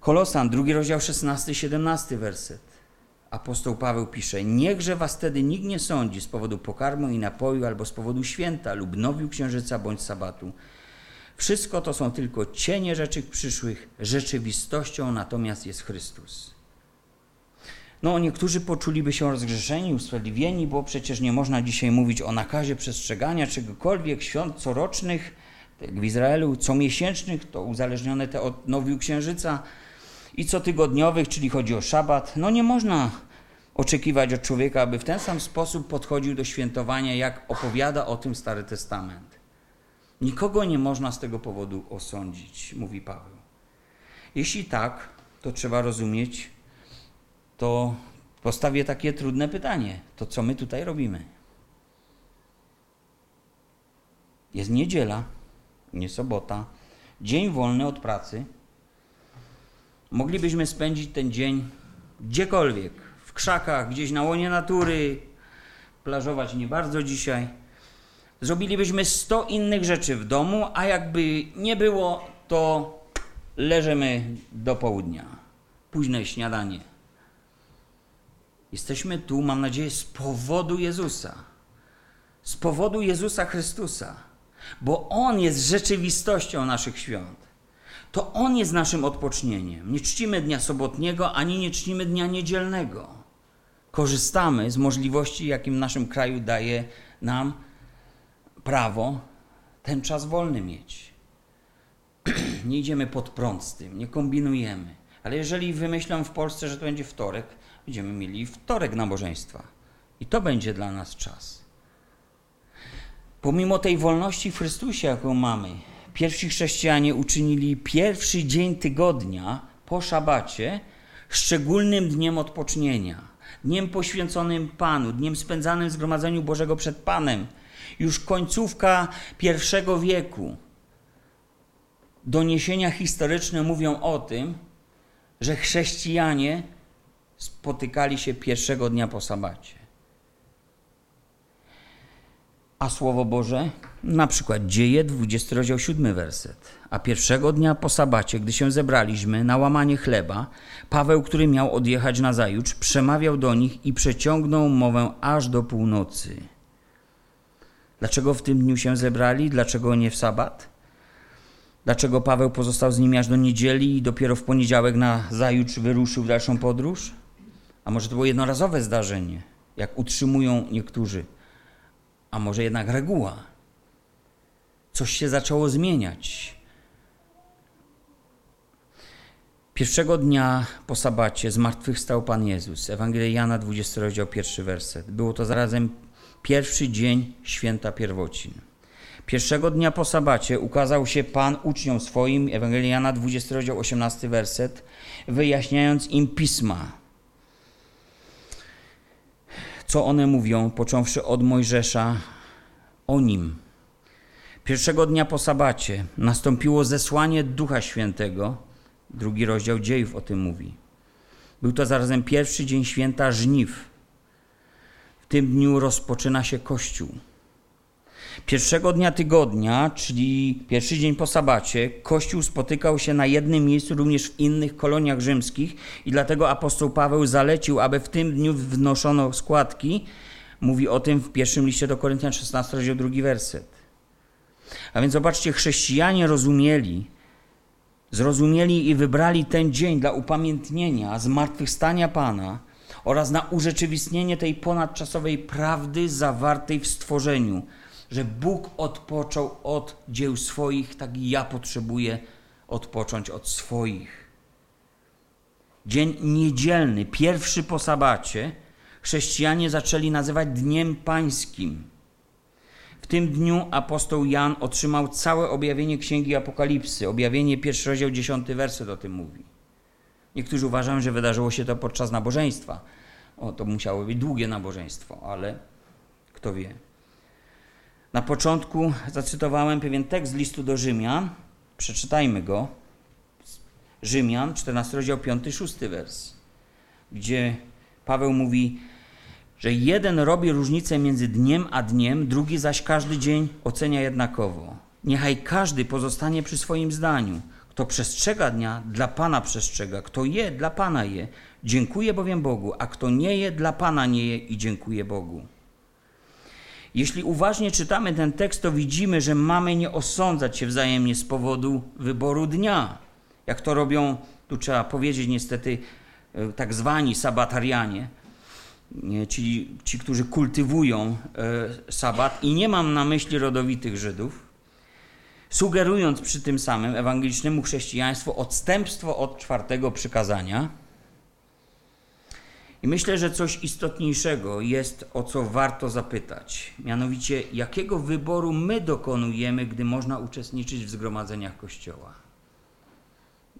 Kolosan, drugi rozdział, 16-17 werset. Apostoł Paweł pisze: Niechże was wtedy nikt nie sądzi z powodu pokarmu i napoju, albo z powodu święta lub nowiu księżyca bądź sabatu. Wszystko to są tylko cienie rzeczy przyszłych, rzeczywistością natomiast jest Chrystus. No, niektórzy poczuliby się rozgrzeszeni, usprawiedliwieni, bo przecież nie można dzisiaj mówić o nakazie przestrzegania czegokolwiek świąt corocznych, Tak w Izraelu, comiesięcznych, to uzależnione te od nowiu księżyca, i cotygodniowych, czyli chodzi o szabat. No nie można oczekiwać od człowieka, aby w ten sam sposób podchodził do świętowania, jak opowiada o tym Stary Testament. Nikogo nie można z tego powodu osądzić, mówi Paweł. Jeśli tak, to trzeba rozumieć, to postawię takie trudne pytanie: to co my tutaj robimy? Jest niedziela, nie sobota, dzień wolny od pracy. Moglibyśmy spędzić ten dzień gdziekolwiek, w krzakach, gdzieś na łonie natury, plażować nie bardzo dzisiaj. Zrobilibyśmy sto innych rzeczy w domu, a jakby nie było, to leżymy do południa. Późne śniadanie. Jesteśmy tu, mam nadzieję, z powodu Jezusa. Z powodu Jezusa Chrystusa. Bo On jest rzeczywistością naszych świąt. To On jest naszym odpocznieniem. Nie czcimy dnia sobotniego, ani nie czcimy dnia niedzielnego. Korzystamy z możliwości, jakim naszym kraju daje nam prawo ten czas wolny mieć. [CLEARS THROAT] nie idziemy pod prąd z tym, nie kombinujemy. Ale jeżeli wymyślą w Polsce, że to będzie wtorek, będziemy mieli wtorek nabożeństwa. I to będzie dla nas czas. Pomimo tej wolności w Chrystusie, jaką mamy, pierwsi chrześcijanie uczynili pierwszy dzień tygodnia po szabacie szczególnym dniem odpocznienia, dniem poświęconym Panu, dniem spędzanym w zgromadzeniu Bożego przed Panem. Już końcówka pierwszego wieku. Doniesienia historyczne mówią o tym, że chrześcijanie spotykali się pierwszego dnia po sabacie. A Słowo Boże, na przykład Dzieje, 20 rozdział 7 werset. A pierwszego dnia po sabacie, gdy się zebraliśmy na łamanie chleba, Paweł, który miał odjechać na zajutrz, przemawiał do nich i przeciągnął mowę aż do północy. Dlaczego w tym dniu się zebrali? Dlaczego nie w sabat? Dlaczego Paweł pozostał z nimi aż do niedzieli i dopiero w poniedziałek na zajutrz wyruszył w dalszą podróż? A może to było jednorazowe zdarzenie, jak utrzymują niektórzy? A może jednak reguła? Coś się zaczęło zmieniać. Pierwszego dnia po sabacie zmartwychwstał Pan Jezus. Ewangelia Jana, 20 rozdział, pierwszy werset. Było to zarazem pierwszy dzień święta pierwocin. Pierwszego dnia po sabacie ukazał się Pan uczniom swoim, Ewangelia Jana, 20 rozdział, 18 werset, wyjaśniając im pisma. Co one mówią, począwszy od Mojżesza o nim. Pierwszego dnia po sabacie nastąpiło zesłanie Ducha Świętego. Drugi rozdział dziejów o tym mówi. Był to zarazem pierwszy dzień święta żniw. W tym dniu rozpoczyna się Kościół. Pierwszego dnia tygodnia, czyli pierwszy dzień po sabacie, Kościół spotykał się na jednym miejscu również w innych koloniach rzymskich i dlatego apostoł Paweł zalecił, aby w tym dniu wnoszono składki. Mówi o tym w pierwszym liście do Koryntian 16, rozdział drugi werset. A więc zobaczcie, chrześcijanie rozumieli, zrozumieli i wybrali ten dzień dla upamiętnienia zmartwychwstania Pana oraz na urzeczywistnienie tej ponadczasowej prawdy zawartej w stworzeniu – że Bóg odpoczął od dzieł swoich, tak i ja potrzebuję odpocząć od swoich. Dzień niedzielny, pierwszy po sabacie, chrześcijanie zaczęli nazywać Dniem Pańskim. W tym dniu apostoł Jan otrzymał całe objawienie Księgi Apokalipsy. Objawienie, pierwszy rozdział, dziesiąty werset o tym mówi. Niektórzy uważają, że wydarzyło się to podczas nabożeństwa. O, to musiało być długie nabożeństwo, ale kto wie. Na początku zacytowałem pewien tekst listu do Rzymian. Przeczytajmy go. Rzymian, 14 rozdział 5-6 wers, gdzie Paweł mówi, że jeden robi różnicę między dniem a dniem, drugi zaś każdy dzień ocenia jednakowo. Niechaj każdy pozostanie przy swoim zdaniu. Kto przestrzega dnia, dla Pana przestrzega. Kto je, dla Pana je. Dziękuję bowiem Bogu, a kto nie je, dla Pana nie je i dziękuję Bogu. Jeśli uważnie czytamy ten tekst, to widzimy, że mamy nie osądzać się wzajemnie z powodu wyboru dnia. Jak to robią, tu trzeba powiedzieć niestety, e, tak zwani sabatarianie, czyli ci, którzy kultywują e, sabat, i nie mam na myśli rodowitych Żydów. sugerując przy tym samym ewangelicznemu chrześcijaństwu odstępstwo od czwartego przykazania. I myślę, że coś istotniejszego jest, o co warto zapytać. Mianowicie, jakiego wyboru my dokonujemy, gdy można uczestniczyć w zgromadzeniach Kościoła?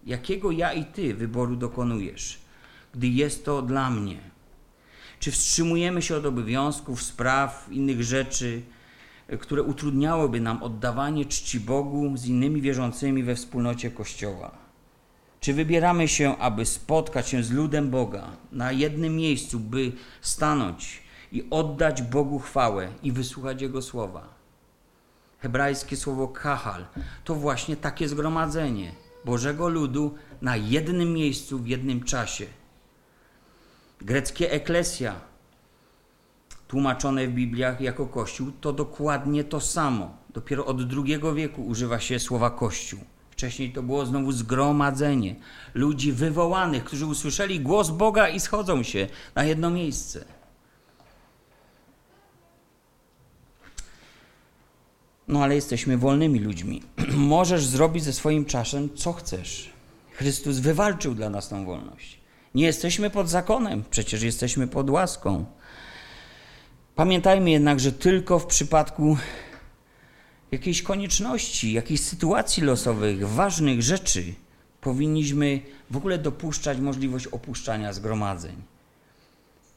Jakiego ja i ty wyboru dokonujesz, gdy jest to dla mnie? Czy wstrzymujemy się od obowiązków, spraw, innych rzeczy, które utrudniałyby nam oddawanie czci Bogu z innymi wierzącymi we wspólnocie Kościoła? Czy wybieramy się, aby spotkać się z ludem Boga na jednym miejscu, by stanąć i oddać Bogu chwałę i wysłuchać Jego słowa? Hebrajskie słowo kahal to właśnie takie zgromadzenie Bożego ludu na jednym miejscu w jednym czasie. Greckie eklesja, tłumaczone w Bibliach jako Kościół, to dokładnie to samo. Dopiero od II wieku używa się słowa Kościół. Wcześniej to było znowu zgromadzenie ludzi wywołanych, którzy usłyszeli głos Boga i schodzą się na jedno miejsce. No ale jesteśmy wolnymi ludźmi. [CLEARS THROAT] Możesz zrobić ze swoim czasem co chcesz. Chrystus wywalczył dla nas tą wolność. Nie jesteśmy pod zakonem, przecież jesteśmy pod łaską. Pamiętajmy jednak, że tylko w przypadku jakiejś konieczności, jakiejś sytuacji losowych, ważnych rzeczy powinniśmy w ogóle dopuszczać możliwość opuszczania zgromadzeń.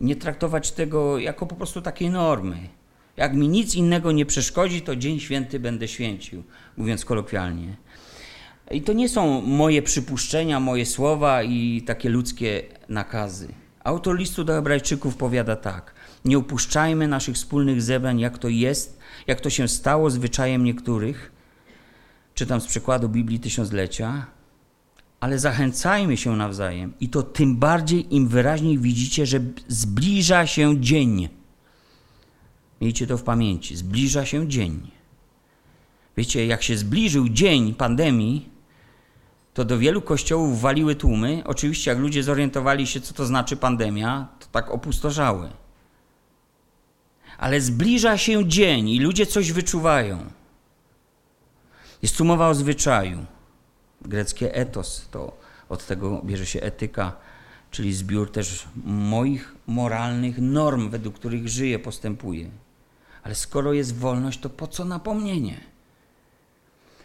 Nie traktować tego jako po prostu takiej normy. Jak mi nic innego nie przeszkodzi, to dzień święty będę święcił, mówiąc kolokwialnie. I to nie są moje przypuszczenia, moje słowa i takie ludzkie nakazy. Autor listu do Hebrajczyków powiada tak: Nie upuszczajmy naszych wspólnych zebrań, jak to jest, jak to się stało zwyczajem niektórych. Czytam z przykładu Biblii Tysiąclecia. Ale zachęcajmy się nawzajem, i to tym bardziej, im wyraźniej widzicie, że zbliża się dzień. Miejcie to w pamięci. Zbliża się dzień. Wiecie, jak się zbliżył dzień pandemii, to do wielu kościołów waliły tłumy. Oczywiście, jak ludzie zorientowali się, co to znaczy pandemia, to tak opustoszały. Ale zbliża się dzień i ludzie coś wyczuwają. Jest tu mowa o zwyczaju. Greckie etos to od tego bierze się etyka, czyli zbiór też moich moralnych norm, według których żyję, postępuję. Ale skoro jest wolność, to po co napomnienie?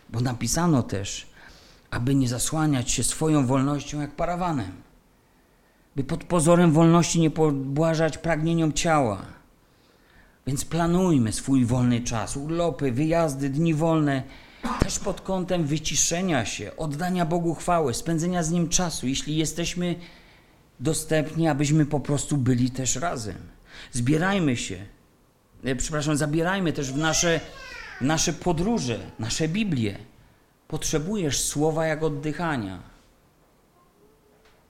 Bo napisano też, aby nie zasłaniać się swoją wolnością jak parawanem, by pod pozorem wolności nie pobłażać pragnieniom ciała. Więc planujmy swój wolny czas, urlopy, wyjazdy, dni wolne, też pod kątem wyciszenia się, oddania Bogu chwały, spędzenia z Nim czasu, jeśli jesteśmy dostępni, abyśmy po prostu byli też razem. Zbierajmy się, e, przepraszam, zabierajmy też w nasze, nasze podróże, nasze Biblię, Potrzebujesz słowa jak oddychania.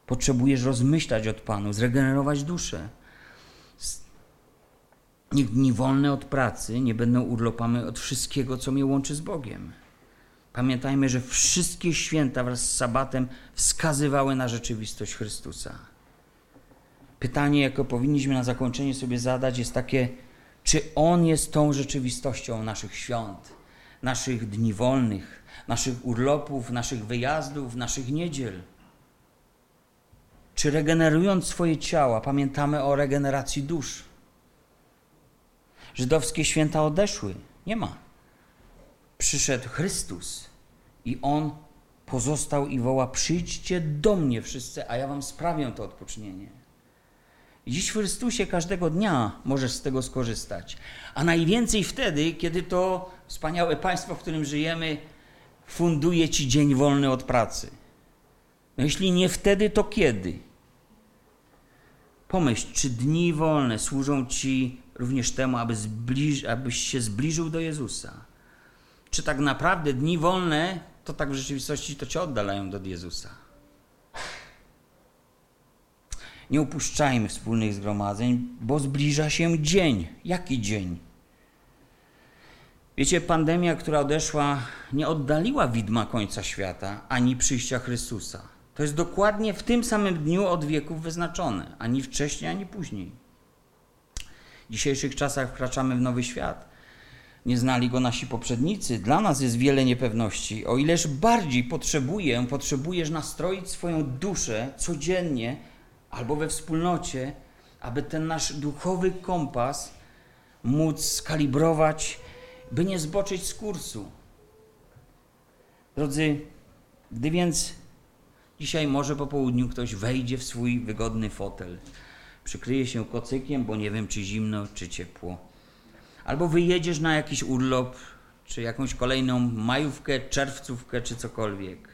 Potrzebujesz rozmyślać od Panu, zregenerować duszę. Niech dni wolne od pracy nie będą urlopami od wszystkiego, co mnie łączy z Bogiem. Pamiętajmy, że wszystkie święta wraz z sabatem wskazywały na rzeczywistość Chrystusa. Pytanie, jakie powinniśmy na zakończenie sobie zadać, jest takie: czy On jest tą rzeczywistością naszych świąt, naszych dni wolnych, naszych urlopów, naszych wyjazdów, naszych niedziel. Czy regenerując swoje ciała, pamiętamy o regeneracji dusz? Żydowskie święta odeszły. Nie ma. Przyszedł Chrystus i On pozostał i woła: Przyjdźcie do mnie wszyscy, a ja wam sprawię to odpocznienie. Dziś w Chrystusie każdego dnia możesz z tego skorzystać. A najwięcej wtedy, kiedy to wspaniałe państwo, w którym żyjemy, funduje ci dzień wolny od pracy. No jeśli nie wtedy, to kiedy? Pomyśl, czy dni wolne służą ci również temu, aby zbliż, abyś się zbliżył do Jezusa? Czy tak naprawdę dni wolne to tak w rzeczywistości to cię oddalają do Jezusa? Nie upuszczajmy wspólnych zgromadzeń, bo zbliża się dzień. Jaki dzień? Wiecie, pandemia, która odeszła, nie oddaliła widma końca świata ani przyjścia Chrystusa. To jest dokładnie w tym samym dniu od wieków wyznaczone, ani wcześniej, ani później. W dzisiejszych czasach wkraczamy w nowy świat, nie znali go nasi poprzednicy. Dla nas jest wiele niepewności. O ileż bardziej potrzebuję, potrzebujesz nastroić swoją duszę codziennie albo we wspólnocie, aby ten nasz duchowy kompas móc skalibrować, by nie zboczyć z kursu. Drodzy, gdy więc dzisiaj może po południu ktoś wejdzie w swój wygodny fotel, przykryje się kocykiem, bo nie wiem czy zimno, czy ciepło, albo wyjedziesz na jakiś urlop, czy jakąś kolejną majówkę, czerwcówkę, czy cokolwiek.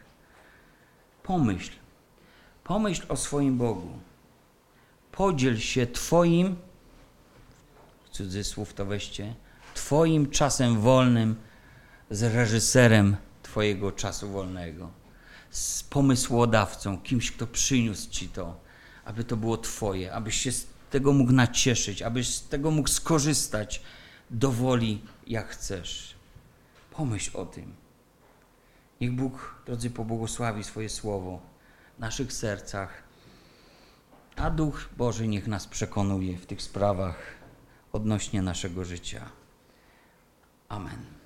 Pomyśl, pomyśl o swoim Bogu. Podziel się Twoim, w cudzysłów to weźcie, Twoim czasem wolnym z reżyserem Twojego czasu wolnego, z pomysłodawcą, kimś, kto przyniósł Ci to, aby to było Twoje, abyś się z tego mógł nacieszyć, abyś z tego mógł skorzystać do woli, jak chcesz. Pomyśl o tym. Niech Bóg, drodzy, pobłogosławi swoje słowo w naszych sercach, a Duch Boży niech nas przekonuje w tych sprawach odnośnie naszego życia. Amen.